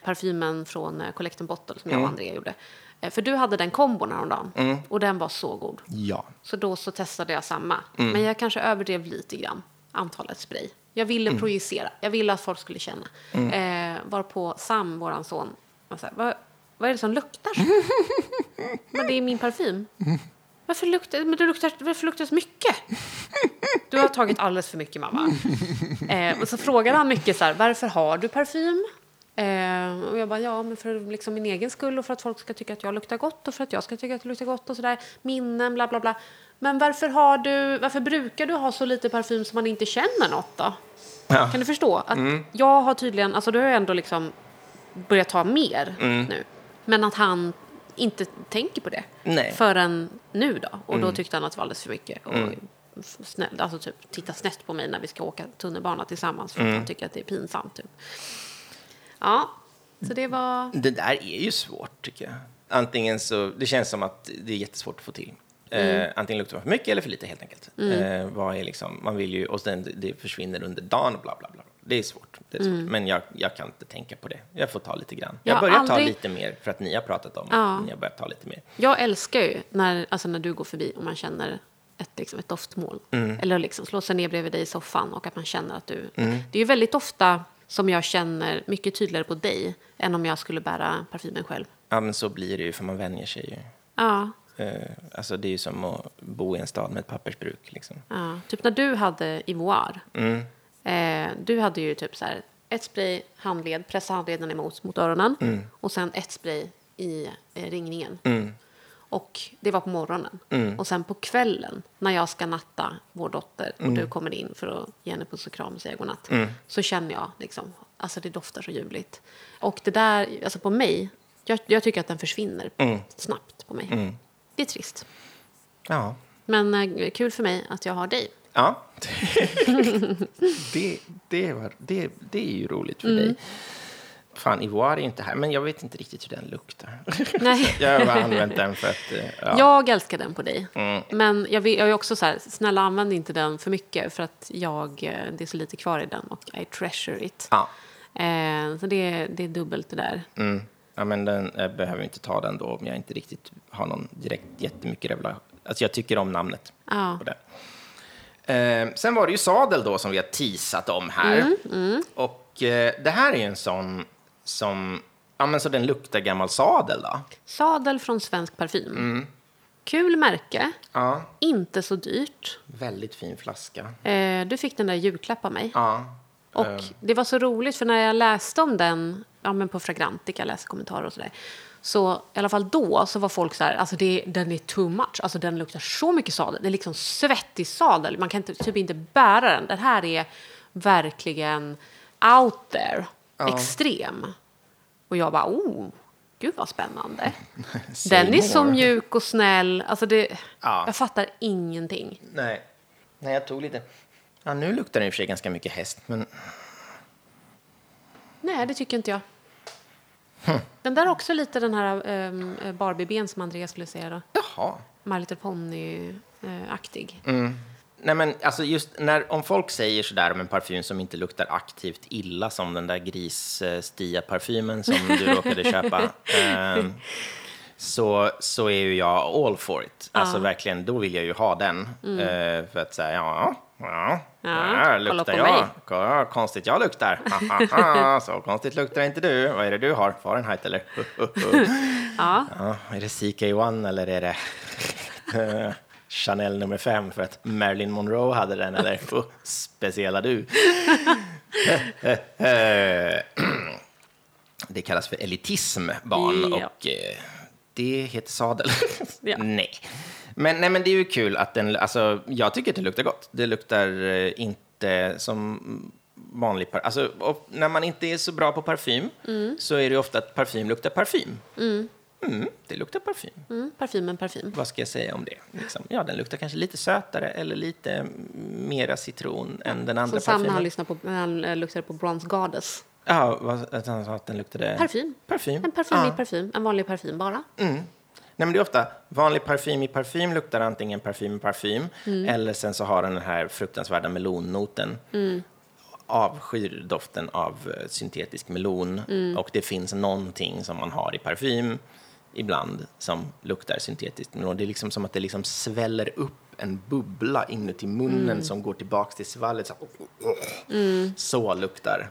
S1: Parfymen från eh, Collect Bottle som
S2: Mm.
S1: jag och Andrea gjorde. Eh, för du hade den kombon häromdagen och den var så god.
S2: Ja.
S1: Så då så testade jag samma.
S2: Mm.
S1: Men jag kanske överdrev lite grann antalet spray. Jag ville
S2: Mm.
S1: projicera. Jag ville att folk skulle känna. Eh, varpå Sam, våran son, var så här, vad, vad är det som luktar så? Men det är min parfym. Varför luktar, men du luktar, varför luktar så mycket? Du har tagit alldeles för mycket, mamma. Eh, och så frågade han mycket så här, varför har du parfym? Eh, och jag bara, ja, men för liksom min egen skull och för att folk ska tycka att jag luktar gott och för att jag ska tycka att det luktar gott och sådär. Minnen, bla bla bla. Men varför, har du, varför brukar du ha så lite parfym som man inte känner något då?
S2: Ja.
S1: Kan du förstå? Att Jag har tydligen, alltså du har jag ändå liksom börjat ta mer nu. Men att han inte tänker på det
S2: Nej.
S1: förrän nu då. Och då tyckte han att det var alldeles för mycket. Och snäll, alltså typ titta snett på mig när vi ska åka tunnelbana tillsammans för att han tycker att det är pinsamt. Typ. Ja, så det var...
S2: Det där är ju svårt, tycker jag. Antingen så, det känns som att det är jättesvårt att få till. Eh, antingen luktar man för mycket eller för lite, helt enkelt. Eh, vad är liksom, man vill ju, och sen det försvinner under dagen, bla bla bla. Det är svårt. Det är svårt. Men jag, jag kan inte tänka på det. Jag får ta lite grann. Jag
S1: Jag
S2: börjar ta
S1: aldrig-
S2: lite mer, för att ni har pratat om
S1: Ja.
S2: har börjat ta lite mer.
S1: Jag älskar ju när, alltså när du går förbi och man känner ett, liksom ett doftmål. Eller liksom slå sig ner bredvid dig i soffan och att man känner att du... Det är ju väldigt ofta som jag känner mycket tydligare på dig än om jag skulle bära parfymen själv.
S2: Ja, men så blir det ju, för man vänjer sig ju.
S1: Ja,
S2: Eh, alltså det är ju som att bo i en stad med ett pappersbruk. Liksom.
S1: ja. Typ när du hade Ivoire. Eh, du hade ju typ så här ett spray, handled, pressa handleden emot mot öronen och sen ett spray i eh, ringningen. Och det var på morgonen. Och sen på kvällen när jag ska natta vår dotter och du kommer in för att ge henne puss och kram och säga godnatt. Så känner jag liksom, alltså det doftar så ljuvligt. Och det där, alltså på mig, jag, jag tycker att den försvinner snabbt på mig. Det är trist.
S2: Ja.
S1: Men eh, kul för mig att jag har dig.
S2: Ja. det, det, var, det, det är ju roligt för
S1: Mm.
S2: dig. Fan, Ivoire är inte här, men jag vet inte riktigt hur den luktar.
S1: Nej.
S2: jag har använt den för att... eh, Ja.
S1: Jag älskar den på dig.
S2: Mm.
S1: Men jag, vill, jag är också så här, snälla använd inte den för mycket för att jag, eh, det är så lite kvar i den och I treasure it.
S2: Ja.
S1: Eh, så det, det är dubbelt det där.
S2: Mm. ja, men den, jag behöver inte ta den då om jag inte riktigt har någon direkt jättemycket revelation. Alltså jag tycker om namnet
S1: Ja.
S2: på den. Eh, sen var det ju sadel då som vi har teasat om här.
S1: Mm,
S2: Och eh, det här är ju en sån som... Ja, men så den luktar gammal sadel då?
S1: Sadel från Svensk Parfym.
S2: Mm.
S1: Kul märke,
S2: Ja.
S1: inte så dyrt.
S2: Väldigt fin flaska.
S1: Eh, du fick den där julklapp av mig.
S2: Ja.
S1: Och
S2: Eh.
S1: det var så roligt för när jag läste om den ja, men på Fragrantica, läste kommentarer och sådär. Så i alla fall då så var folk så här, alltså det, den är too much. Alltså den luktar så mycket sadel. Det är liksom svettig sadel. Man kan inte, typ inte bära den. Den här är verkligen out there. Extrem. Och jag bara, oh, gud vad spännande. Den är så mjuk och snäll. Alltså det,
S2: Ja.
S1: Jag fattar ingenting.
S2: Nej. Nej, jag tog lite... Ja, nu luktar den i och för sig ganska mycket häst, men...
S1: Nej, det tycker inte jag. Den där är också lite den här um, Barbie-ben som Andreas skulle säga då.
S2: Jaha.
S1: My Little Pony-aktig.
S2: Nej, men alltså just när, om folk säger sådär om en parfym som inte luktar aktivt illa som den där gris-Stia-parfymen som du råkade köpa ehm, så, så är ju jag all for it. Alltså verkligen, då vill jag ju ha den. Eh, för att säga, ja, ja,
S1: Ja, kolla
S2: luktar jag. Kolla, konstigt jag luktar. Ha, ha, ha. Så konstigt luktar inte du. Vad är det du har? Fahrenheit eller?
S1: Ja.
S2: Ja, är det CK1 eller är det eh, Chanel nummer fem för att Marilyn Monroe hade den? Eller oh, speciella du? det kallas för elitism, barn,
S1: Ja.
S2: och eh, det heter sadel.
S1: Ja.
S2: nej. Men, nej, men det är ju kul att den, alltså, jag tycker att det luktar gott. Det luktar eh, inte som vanlig par, alltså, när man inte är så bra på parfym så är det ofta att parfym luktar parfym. Mm, det luktar parfym.
S1: Mm, parfymen parfym.
S2: Vad ska jag säga om det? Liksom. Ja, den luktar kanske lite sötare eller lite mera citron än den andra
S1: Som Sam när han
S2: parfymen.
S1: lyssnade på, när han eh, luktade på Bronze Goddess.
S2: Ja, vad, att han sa att den luktade...
S1: Parfym.
S2: Parfym.
S1: En parfym
S2: ja.
S1: i parfym. En vanlig parfym bara.
S2: Nej, men det är ofta vanlig parfym i parfym luktar antingen parfym i parfym
S1: Mm.
S2: eller sen så har den den här fruktansvärda melonnoten.
S1: Mm.
S2: Avskyr doften av eh, syntetisk melon
S1: Mm.
S2: och det finns någonting som man har i parfym ibland som luktar syntetiskt melon. Det är liksom som att det liksom sväller upp en bubbla inuti munnen
S1: Mm.
S2: som går tillbaks till svallet. Så, så luktar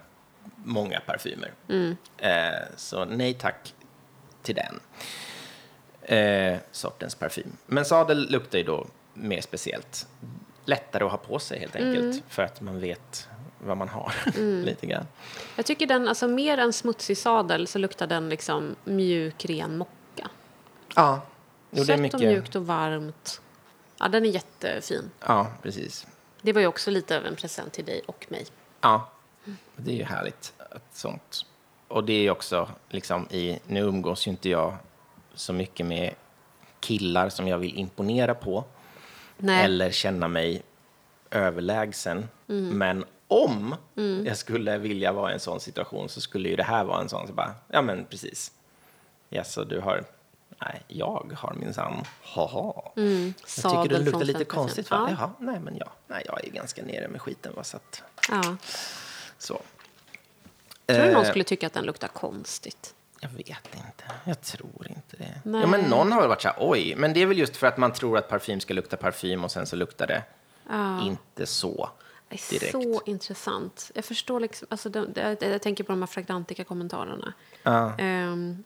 S2: många parfymer.
S1: Mm.
S2: Eh, så nej tack till den eh, sortens parfym. Men sadel luktar ju då mer speciellt. Lättare att ha på sig helt enkelt för att man vet vad man har lite grann.
S1: Jag tycker den, alltså mer än smutsig sadel så luktar den liksom mjuk, ren mocka.
S2: Ja, jo, det är
S1: Sött
S2: mycket.
S1: och mjukt och varmt. Ja, den är jättefin.
S2: Ja, precis.
S1: Det var ju också lite av en present till dig och mig.
S2: Ja, det är ju härligt. Att sånt. Och det är ju också liksom i, nu umgås ju inte jag så mycket med killar som jag vill imponera på.
S1: Nej.
S2: eller känna mig överlägsen. Men om jag skulle vilja vara i en sån situation så skulle ju det här vara en sån, så bara, ja men precis. Ja, så du har, nej, jag har minsann, haha. Jag tycker det luktar lite konstigt va?
S1: Ja.
S2: Jaha, nej men ja, nej jag är ganska nere med skiten va, så att,
S1: Ja.
S2: så.
S1: Tror du någon
S2: Eh,
S1: skulle tycka att den luktar konstigt?
S2: Jag vet inte. Jag tror inte det.
S1: Nej.
S2: Ja, men någon har väl varit så här, oj. Men det är väl just för att man tror att parfym ska lukta parfym och sen så luktar det inte så
S1: Det är
S2: direkt.
S1: så intressant. Jag förstår liksom, alltså jag tänker på de här Fragrantica-kommentarerna. Ehm,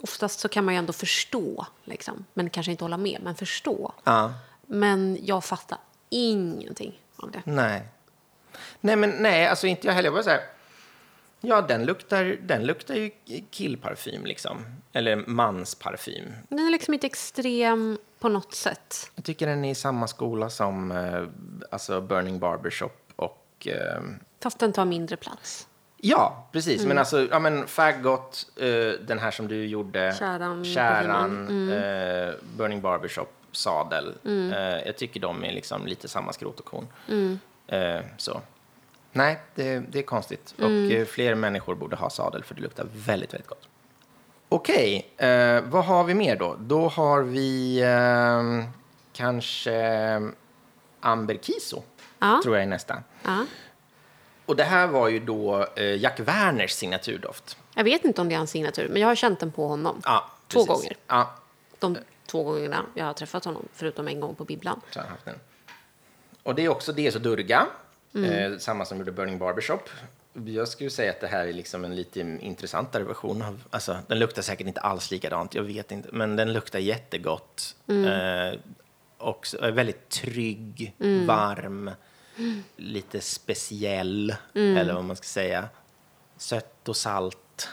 S1: oftast så kan man ju ändå förstå, liksom, men kanske inte hålla med, men förstå.
S2: Ja.
S1: Men jag fattar ingenting av det.
S2: Nej. Nej, men nej, alltså inte jag heller. Jag bara så här, ja, den luktar, den luktar ju killparfym liksom. Eller mansparfym.
S1: Den är liksom inte extrem på något sätt.
S2: Jag tycker den är i samma skola som eh, alltså Burning Barbershop och... Eh,
S1: Fast den tar mindre plats.
S2: Ja, precis.
S1: Mm.
S2: Men alltså, ja men Faggot, eh, den här som du gjorde.
S1: Käran,
S2: Käran,
S1: Mm.
S2: eh, Burning Barbershop, Sadel. Eh, jag tycker de är liksom lite samma skrot och korn.
S1: Mm.
S2: Så. Nej, det, det är konstigt.
S1: Mm.
S2: Och eh, fler människor borde ha sadel för det luktar väldigt, väldigt gott. Okej, eh, vad har vi mer då? Då har vi kanske Amber Kiso,
S1: Ja.
S2: tror jag är nästa.
S1: Ja.
S2: Och det här var ju då eh, Jack Werners signaturdoft.
S1: Jag vet inte om det är hans signatur, men jag har känt den på honom.
S2: Ja,
S1: Två gånger.
S2: Ja,
S1: De två gångerna jag har träffat honom, förutom en gång på bibblan.
S2: Och det är också det så Durga,
S1: Mm.
S2: eh, samma som gjorde Burning Barbershop. Jag skulle säga att det här är liksom en lite intressantare version av, alltså den luktar säkert inte alls likadant, jag vet inte, men den luktar jättegott.
S1: Mm.
S2: Eh, och är väldigt trygg,
S1: Mm.
S2: varm, lite speciell,
S1: Mm.
S2: eller vad man ska säga. Sött och salt,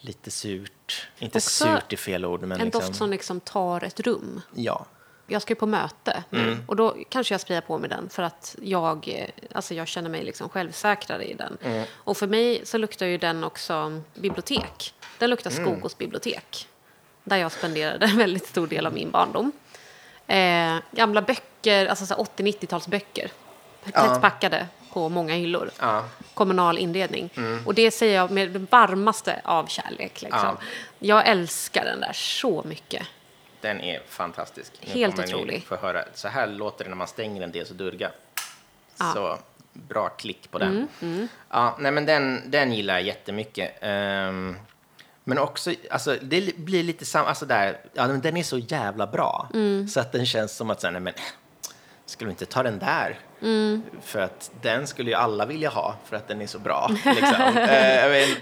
S2: lite surt. Inte
S1: Också
S2: surt är fel ord, men
S1: En
S2: liksom,
S1: doft som liksom tar ett rum.
S2: ja.
S1: Jag ska ju på möte
S2: Mm.
S1: och då kanske jag sprayar på med den för att jag, eh, alltså jag känner mig liksom självsäkrare i den.
S2: Mm.
S1: Och för mig så luktar ju den också bibliotek. Den luktar
S2: Mm.
S1: Skogås bibliotek. Där jag spenderade en väldigt stor del av min barndom. Eh, gamla böcker, alltså så här 80-90-talsböcker. Tätt packade på många hyllor.
S2: Ja.
S1: Kommunal inredning. Och det säger jag med det varmaste av kärlek. Liksom.
S2: Ja.
S1: Jag älskar den där så mycket.
S2: Den är fantastisk. Nu
S1: Helt
S2: ni
S1: otrolig.
S2: Få höra. Så här låter det när man stänger en DS Durga.
S1: Ja. Mm,
S2: Så bra klick på den. Ja, nej, men den, den gillar jag jättemycket. Ehm, men också, alltså, det blir lite samma, alltså där, ja, den är så jävla bra.
S1: Mm.
S2: Så att den känns som att, så här, nej, men, skulle vi inte ta den där?
S1: Mm.
S2: För att den skulle ju alla vilja ha, för att den är så bra. Liksom.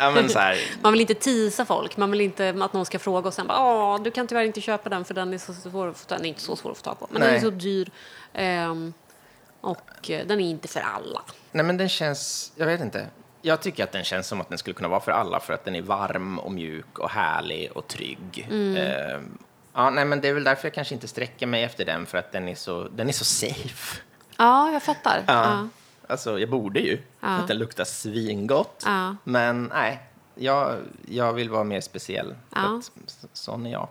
S2: Eh, men, så här,
S1: Man vill inte tisa folk. Man vill inte att någon ska fråga och sen bara Åh, du kan tyvärr inte köpa den för den är så svår att få tag Den är inte så svår att få tag på. Men den är
S2: Nej.
S1: så dyr. Ehm, och eh, den är inte för alla.
S2: Nej, men den känns... Jag vet inte. Jag tycker att den känns som att den skulle kunna vara för alla för att den är varm och mjuk och härlig och trygg. Eh, ja, nej, men det är väl därför jag kanske inte sträcker mig efter den för att den är så, den är så safe.
S1: Ja, jag fattar.
S2: Ja.
S1: Ja.
S2: Alltså, jag borde ju, för att den luktar svingott.
S1: Ja.
S2: Men nej, jag, jag vill vara mer speciell.
S1: Ja.
S2: Sån är jag,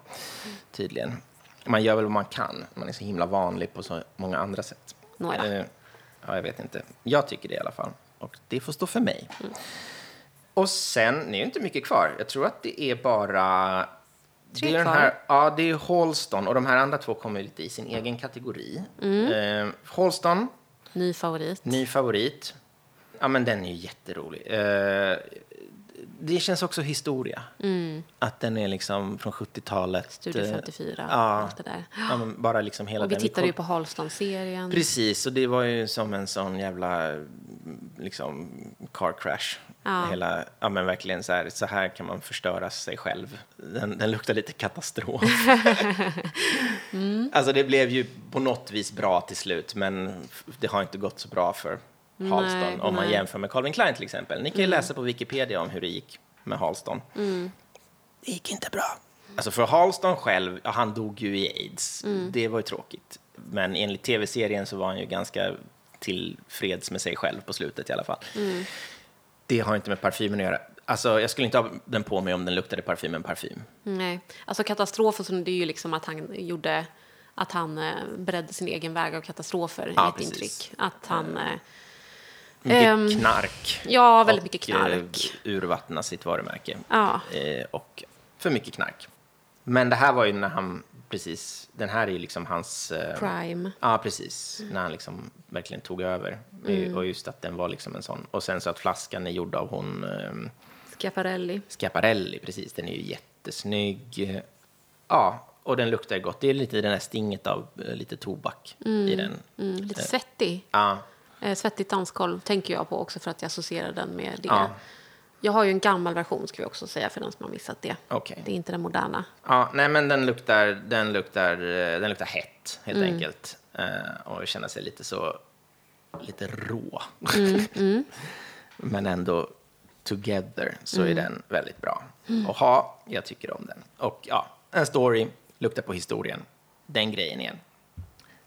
S2: tydligen. Man gör väl vad man kan. Man är så himla vanlig på så många andra sätt.
S1: Nåja.
S2: Eh, ja, jag vet inte. Jag tycker det i alla fall. Och det får stå för mig.
S1: Mm.
S2: Och sen, det är ju inte mycket kvar. Jag tror att det är bara...
S1: Tre
S2: det är den
S1: kvar.
S2: här, ja, det är Halston och de här andra två kommer lite i sin egen kategori.
S1: Mm.
S2: Eh, Halston,
S1: Ny favorit.
S2: Ny favorit. Ja, men den är ju jätterolig. Eh, det känns också historia. Att den är liksom från 70-talet.
S1: Mm. Studio
S2: eh,
S1: 54.
S2: Ja,
S1: Allt det där.
S2: ja men bara liksom hela
S1: Och vi
S2: den.
S1: tittade ju på Halston-serien.
S2: Precis, och det var ju som en sån jävla liksom car crash.
S1: Ja.
S2: Hela, ja men verkligen så här, så här kan man förstöra sig själv. Den, den luktar lite katastrof.
S1: Mm.
S2: Alltså det blev ju på något vis bra till slut, men det har inte gått så bra för Halston
S1: Nej,
S2: om man
S1: nej.
S2: jämför med Calvin Klein till exempel. Ni kan ju läsa på Wikipedia om hur det gick med Halston.
S1: Mm.
S2: Det gick inte bra. Alltså för Halston själv, ja, han dog ju i aids.
S1: Mm.
S2: Det var ju tråkigt. Men enligt tv-serien så var han ju ganska tillfreds med sig själv på slutet i alla fall.
S1: Mm.
S2: Det har inte med parfymen att göra. Alltså, jag skulle inte ha den på mig om den luktade parfym än parfym.
S1: Nej. Alltså katastrofen, så det är ju liksom att han gjorde att han eh, beredde sin egen väg av katastrofer
S2: Ja, precis.
S1: intryck. Att han... Eh,
S2: Mycket
S1: Ehm,
S2: knark.
S1: ja, väldigt mycket
S2: och,
S1: knark.
S2: Eh, urvattna sitt varumärke.
S1: Ja.
S2: Eh, och för mycket knark. Men det här var ju när han precis, den här är ju liksom hans... Eh,
S1: Prime.
S2: Ja, precis. När han liksom verkligen tog över.
S1: Mm.
S2: Och just att den var liksom en sån. Och sen så att flaskan är gjord av hon eh,
S1: Schiaparelli.
S2: Schiaparelli, precis. Den är ju jättesnygg. Ja, och den luktar gott. Det är lite den här stinget av eh, lite tobak i den.
S1: Mm, lite svettig.
S2: Ja,
S1: Eh, svettigt dansgolv tänker jag på också för att jag associerar den med det.
S2: Ja.
S1: Jag har ju en gammal version ska vi också säga för den som har missat det.
S2: Okej.
S1: Det är inte den moderna.
S2: ja, nej men den luktar, den luktar, eh, den luktar hett helt
S1: Mm.
S2: enkelt. Eh, och känner sig lite så, lite rå.
S1: Mm,
S2: men ändå together så
S1: Mm.
S2: är den väldigt bra. Och ha, jag tycker om den. Och ja, en story, luktar på historien. Den grejen igen.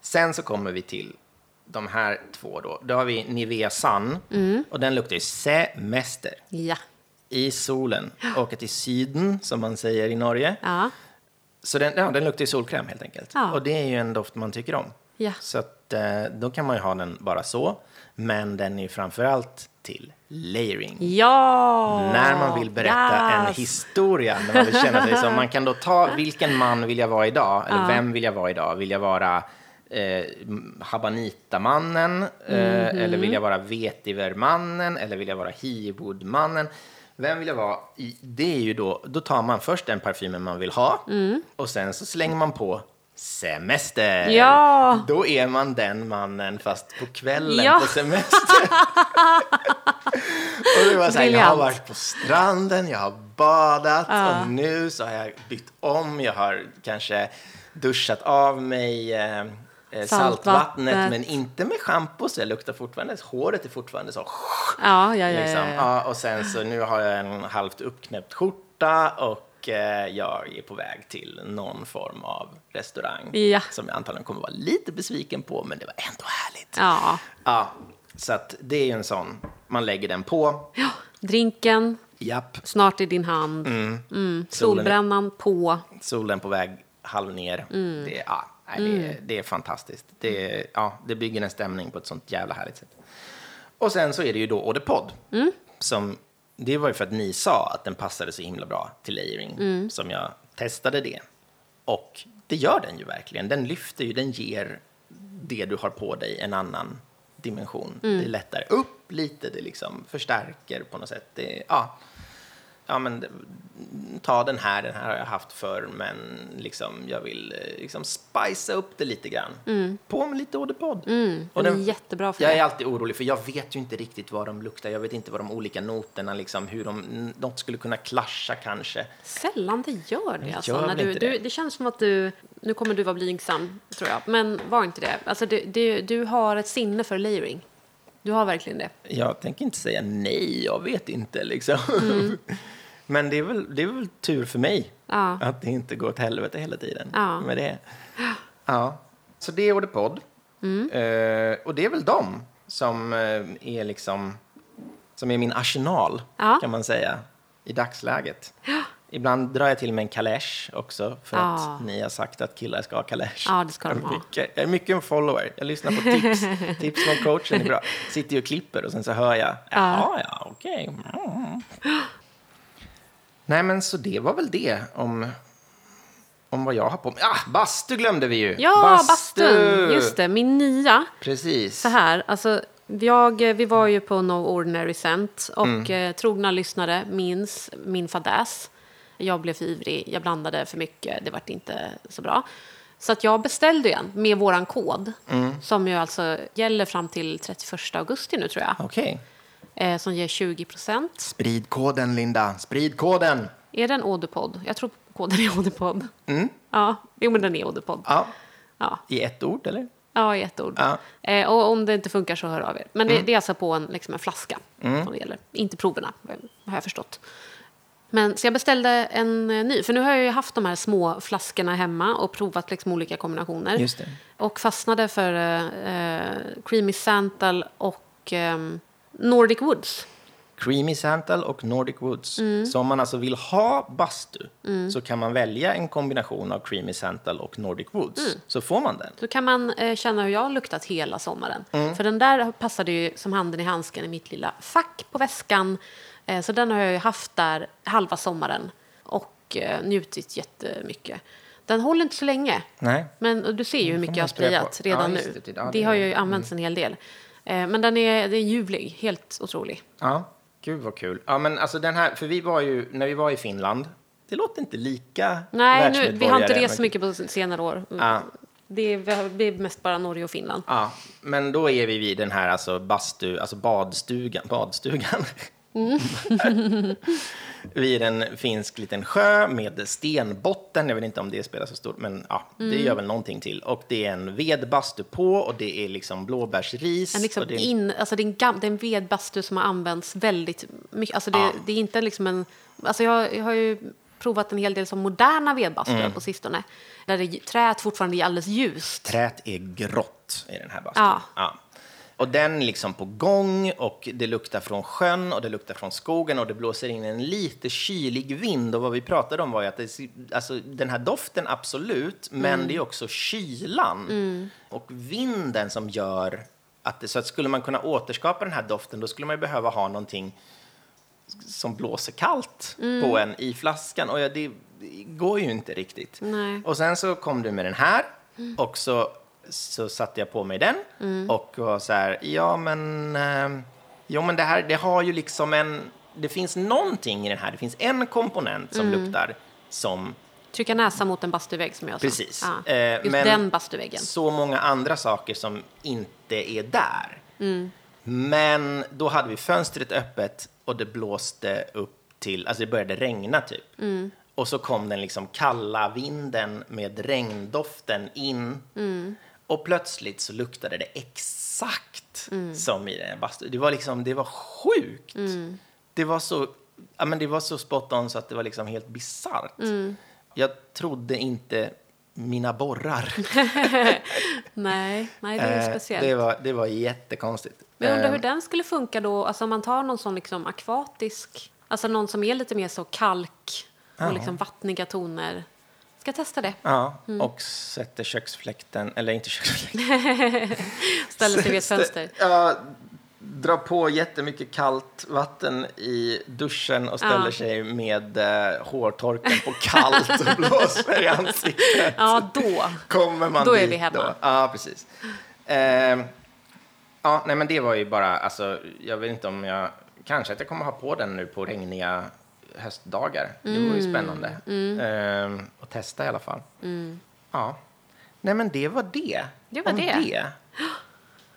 S2: Sen så kommer vi till de här två då. Då har vi Nivea Sun
S1: Mm.
S2: och den luktar ju semester
S1: Ja.
S2: i solen. Åka till syden som man säger i Norge.
S1: Ja.
S2: Så den, ja, den luktar ju solkräm helt enkelt.
S1: Ja.
S2: Och det är ju en doft man tycker om.
S1: Ja.
S2: Så att, eh, då kan man ju ha den bara så. Men den är ju framförallt till layering.
S1: Ja!
S2: När man vill berätta en
S1: Yes!
S2: historia, när man vill känna sig som, man kan då ta vilken man vill jag vara idag, eller vem vill jag vara idag? Vill jag vara eh, Habanita-mannen, eh,
S1: Mhm.
S2: eller vill jag vara Vetiver-mannen, eller vill jag vara Hiwood-mannen? Vem vill jag vara? Det är ju då, då tar man först den parfymen man vill ha,
S1: Mm.
S2: och sen så slänger man på semester.
S1: Ja!
S2: Då är man den mannen fast på kvällen
S1: Ja.
S2: på semester. Och det var så här, jag har varit på stranden, jag har badat och nu så har jag bytt om. Jag har kanske duschat av mig eh, eh, saltvattnet, men inte med schampo så jag luktar fortfarande, håret är fortfarande så.
S1: Ja, ja, ja.
S2: Liksom.
S1: ja,
S2: och sen så nu har jag en halvt uppknäppt skjorta och eh, jag är på väg till någon form av restaurang
S1: Ja.
S2: som jag antagligen kommer vara lite besviken på, men det var ändå härligt.
S1: ja.
S2: Ja, så att det är ju en sån. Man lägger den på.
S1: ja. Drinken,
S2: Japp.
S1: snart i din hand. Mm.
S2: Solen,
S1: Solbrännan på.
S2: solen på väg halv ner.
S1: Mm.
S2: Det, ja, nej, det, är, det är fantastiskt. Det, ja, det bygger en stämning på ett sånt jävla härligt sätt. Och sen så är det ju då Eau de Pod.
S1: Mm.
S2: Som, det var ju för att ni sa att den passade så himla bra till layering
S1: Mm.
S2: som jag testade det. Och det gör den ju verkligen. Den lyfter ju, den ger det du har på dig en annan dimension.
S1: Mm.
S2: Det lättar upp lite, det liksom förstärker på något sätt. Det, ja, ja, men ta den här, den här har jag haft förr, men liksom, jag vill eh, liksom spicea upp det lite grann. På med lite Eau de Pod.
S1: Mm. Den är jättebra för
S2: jag
S1: det.
S2: är alltid orolig, för jag vet ju inte riktigt vad de luktar. Jag vet inte vad de olika noterna, liksom, hur de, något skulle kunna klascha kanske.
S1: Sällan det gör det. Alltså,
S2: gör
S1: när du, du,
S2: det.
S1: det känns som att du... Nu kommer du vara blygsam, tror jag. Men var inte det. Alltså, du, du, du har ett sinne för layering. Du har verkligen det.
S2: Jag tänker inte säga nej, jag vet inte liksom. Men det är, väl, det är väl tur för mig
S1: Ja.
S2: att det inte går åt helvete hela tiden
S1: Ja.
S2: med det. Ja, så det är Eau de Pod. Eh, och det är väl de som eh, är liksom som är min arsenal,
S1: Ja.
S2: kan man säga. i dagsläget. Ibland drar jag till med en kalesh också för
S1: Ja.
S2: att ni har sagt att killar ska ha kalesh.
S1: Ja, det ska de ha.
S2: mycket, jag är mycket en follower. Jag lyssnar på tips. tips från coachen är bra. Sitter ju och klipper och sen så hör jag. Jaha, ja, okej. Mm. Nej, men så det var väl det om, om vad jag har på mig. Ah, bastu glömde vi ju.
S1: Ja, bastun! Just det, min nya.
S2: Precis.
S1: Så här, alltså, jag, vi var ju på No Ordinary Scent och
S2: Mm.
S1: eh, trogna lyssnare minns min fadäs. Jag blev för ivrig, jag blandade för mycket, det vart inte så bra. Så att jag beställde ju en med våran kod,
S2: Mm.
S1: som ju alltså gäller fram till 31 augusti nu tror jag,
S2: Okej.
S1: eh, som ger 20 procent.
S2: Sprid koden, Linda. Sprid koden.
S1: Är det en Odepod? Jag tror koden är Odepod. Ja, jo men den är Odepod.
S2: Ja,
S1: Ja.
S2: i ett ord, eller?
S1: Ja, i ett ord.
S2: Ja.
S1: Eh, och om det inte funkar så hör av er. Men det, det är alltså på en, liksom en flaska som det gäller. Inte proverna, har jag förstått. Men, så jag beställde en eh, ny. För nu har jag ju haft de här små flaskorna hemma och provat liksom olika kombinationer.
S2: Just det.
S1: Och fastnade för eh, eh, Creamy Santal och ehm, Nordic Woods.
S2: Creamy Santal och Nordic Woods.
S1: Mm.
S2: Så om man alltså vill ha bastu så kan man välja en kombination av Creamy Santal och Nordic Woods.
S1: Mm.
S2: Så får man den.
S1: Så kan man eh, känna hur jag har luktat hela sommaren.
S2: Mm.
S1: För den där passade ju som handen i handsken i mitt lilla fack på väskan. Eh, så den har jag ju haft där halva sommaren och eh, njutit jättemycket. Den håller inte så länge.
S2: Nej.
S1: Men du ser ju hur mycket jag har sprayat redan
S2: Ja,
S1: nu.
S2: det. Ja,
S1: det,
S2: det-
S1: har ju använts en hel del. Eh, men den är, det är ljuvlig, helt otrolig.
S2: Ja, gud vad kul. Ja, men alltså den här, för vi var ju, när vi var i Finland, det låter inte lika
S1: Nej, nu, vi har inte rest så mycket på senare år.
S2: Ja.
S1: Det är mest bara Norge och Finland.
S2: Ja, men då är vi vid den här alltså bastu, alltså badstugan, badstugan.
S1: Mm.
S2: vid en finsk liten sjö med stenbotten. Jag vet inte om det spelar så stort, men ja, det
S1: Mm.
S2: gör väl någonting till. Och det är en vedbastu på och det är liksom blåbärsris.
S1: En, liksom
S2: det är
S1: in, alltså det, är en gam, det är en vedbastu som har använts väldigt mycket. Alltså det,
S2: Ja.
S1: det är inte liksom en... Alltså jag, jag har ju provat en hel del som moderna vedbastuar
S2: Mm.
S1: på sistone. Där det, träet fortfarande är alldeles ljust.
S2: Träet är grått i den här bastun.
S1: Ja.
S2: Ja. Och den är liksom på gång och det luktar från sjön och det luktar från skogen och det blåser in en lite kylig vind. Och vad vi pratade om var ju att det, alltså, den här doften absolut, men det är också kylan och vinden som gör att det, så att skulle man kunna återskapa den här doften då skulle man behöva ha någonting som blåser kallt på en i flaskan. Och ja, det, det går ju inte riktigt.
S1: Nej.
S2: Och sen så kom du med den här och så, så satte jag på mig den och var så här, ja men, eh, jo, men det här, det har ju liksom en, det finns någonting i den här, det finns en komponent som luktar som
S1: Trycka näsan mot en bastuvägg som jag sa.
S2: Precis.
S1: Ja.
S2: Eh,
S1: Just
S2: men
S1: den bastuväggen.
S2: så många andra saker som inte är där.
S1: Mm.
S2: Men då hade vi fönstret öppet och det blåste upp till, alltså det började regna typ.
S1: Mm.
S2: Och så kom den liksom kalla vinden med regndoften in.
S1: Mm.
S2: Och plötsligt så luktade det exakt
S1: Mm.
S2: som i den bastun. Det var liksom, det var sjukt.
S1: Mm.
S2: Det var så, ja men det var så spot on så att det var liksom helt bisarrt.
S1: Mm.
S2: Jag trodde inte mina borrar.
S1: Nej, nej, det är
S2: Eh,
S1: speciellt.
S2: det, var, det var jättekonstigt.
S1: Men jag undrar
S2: Eh,
S1: hur den skulle funka då, alltså om man tar någon sån liksom akvatisk, alltså någon som är lite mer så kalk och liksom vattniga toner. Ska testa det?
S2: Ja,
S1: Mm.
S2: och sätter köksfläkten, eller inte köksfläkten.
S1: Ställer sig vid ett fönster.
S2: Ja, drar på jättemycket kallt vatten i duschen och ställer
S1: Ja.
S2: sig med eh, hårtorken på kallt och blåser i ansiktet.
S1: Ja, då.
S2: Kommer man
S1: Då är vi hemma.
S2: Då? Ja, precis. Ehm, ja, nej, men det var ju bara, alltså, jag vet inte om jag, kanske att jag kommer ha på den nu på regniga höstdagar. Det vore ju spännande. Ehm, att testa i alla fall. Ja. Nej, men det var det.
S1: Det var
S2: om
S1: det.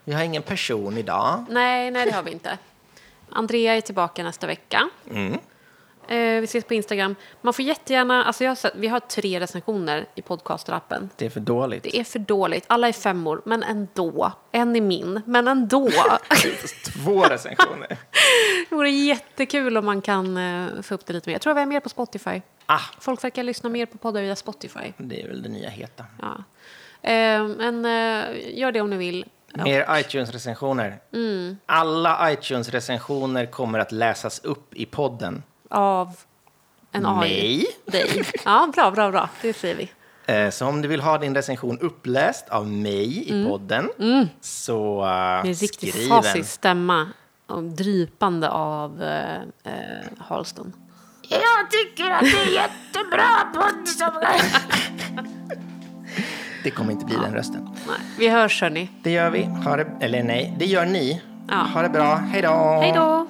S2: Vi har ingen person idag.
S1: Nej, nej, det har vi inte. Andrea är tillbaka nästa vecka.
S2: Mm.
S1: Eh, vi ses på Instagram. Man får jättegärna, alltså jag har sett, vi har tre recensioner i podcasterappen.
S2: Det är för dåligt.
S1: Det är för dåligt. Alla är femmor, men ändå. En är min, men ändå.
S2: Två recensioner.
S1: det vore jättekul om man kan eh, få upp det lite mer. Jag tror vi är mer på Spotify.
S2: Ah,
S1: Folk verkar lyssna mer på poddar via Spotify.
S2: det är väl det nya heta.
S1: Ja. Eh, men eh, gör det om ni vill.
S2: Mer iTunes-recensioner.
S1: Mm.
S2: Alla iTunes-recensioner kommer att läsas upp i podden.
S1: av en AI?
S2: Mig.
S1: Dig. Ja, bra, bra, bra. Det säger vi.
S2: Eh, Så om du vill ha din recension uppläst av mig i podden så uh,
S1: Mm. Med en riktig
S2: skriv en.
S1: fasig stämma. Och drypande av eh, eh, Halston.
S4: Jag tycker att det är jättebra podd som...
S2: Det kommer inte bli den rösten.
S1: Nej, vi hörs hörni.
S2: Det gör vi. Ha det, eller nej, det gör ni.
S1: Ja.
S2: Ha det bra. Hej då.
S1: Hej då.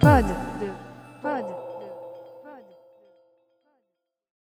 S1: Pod.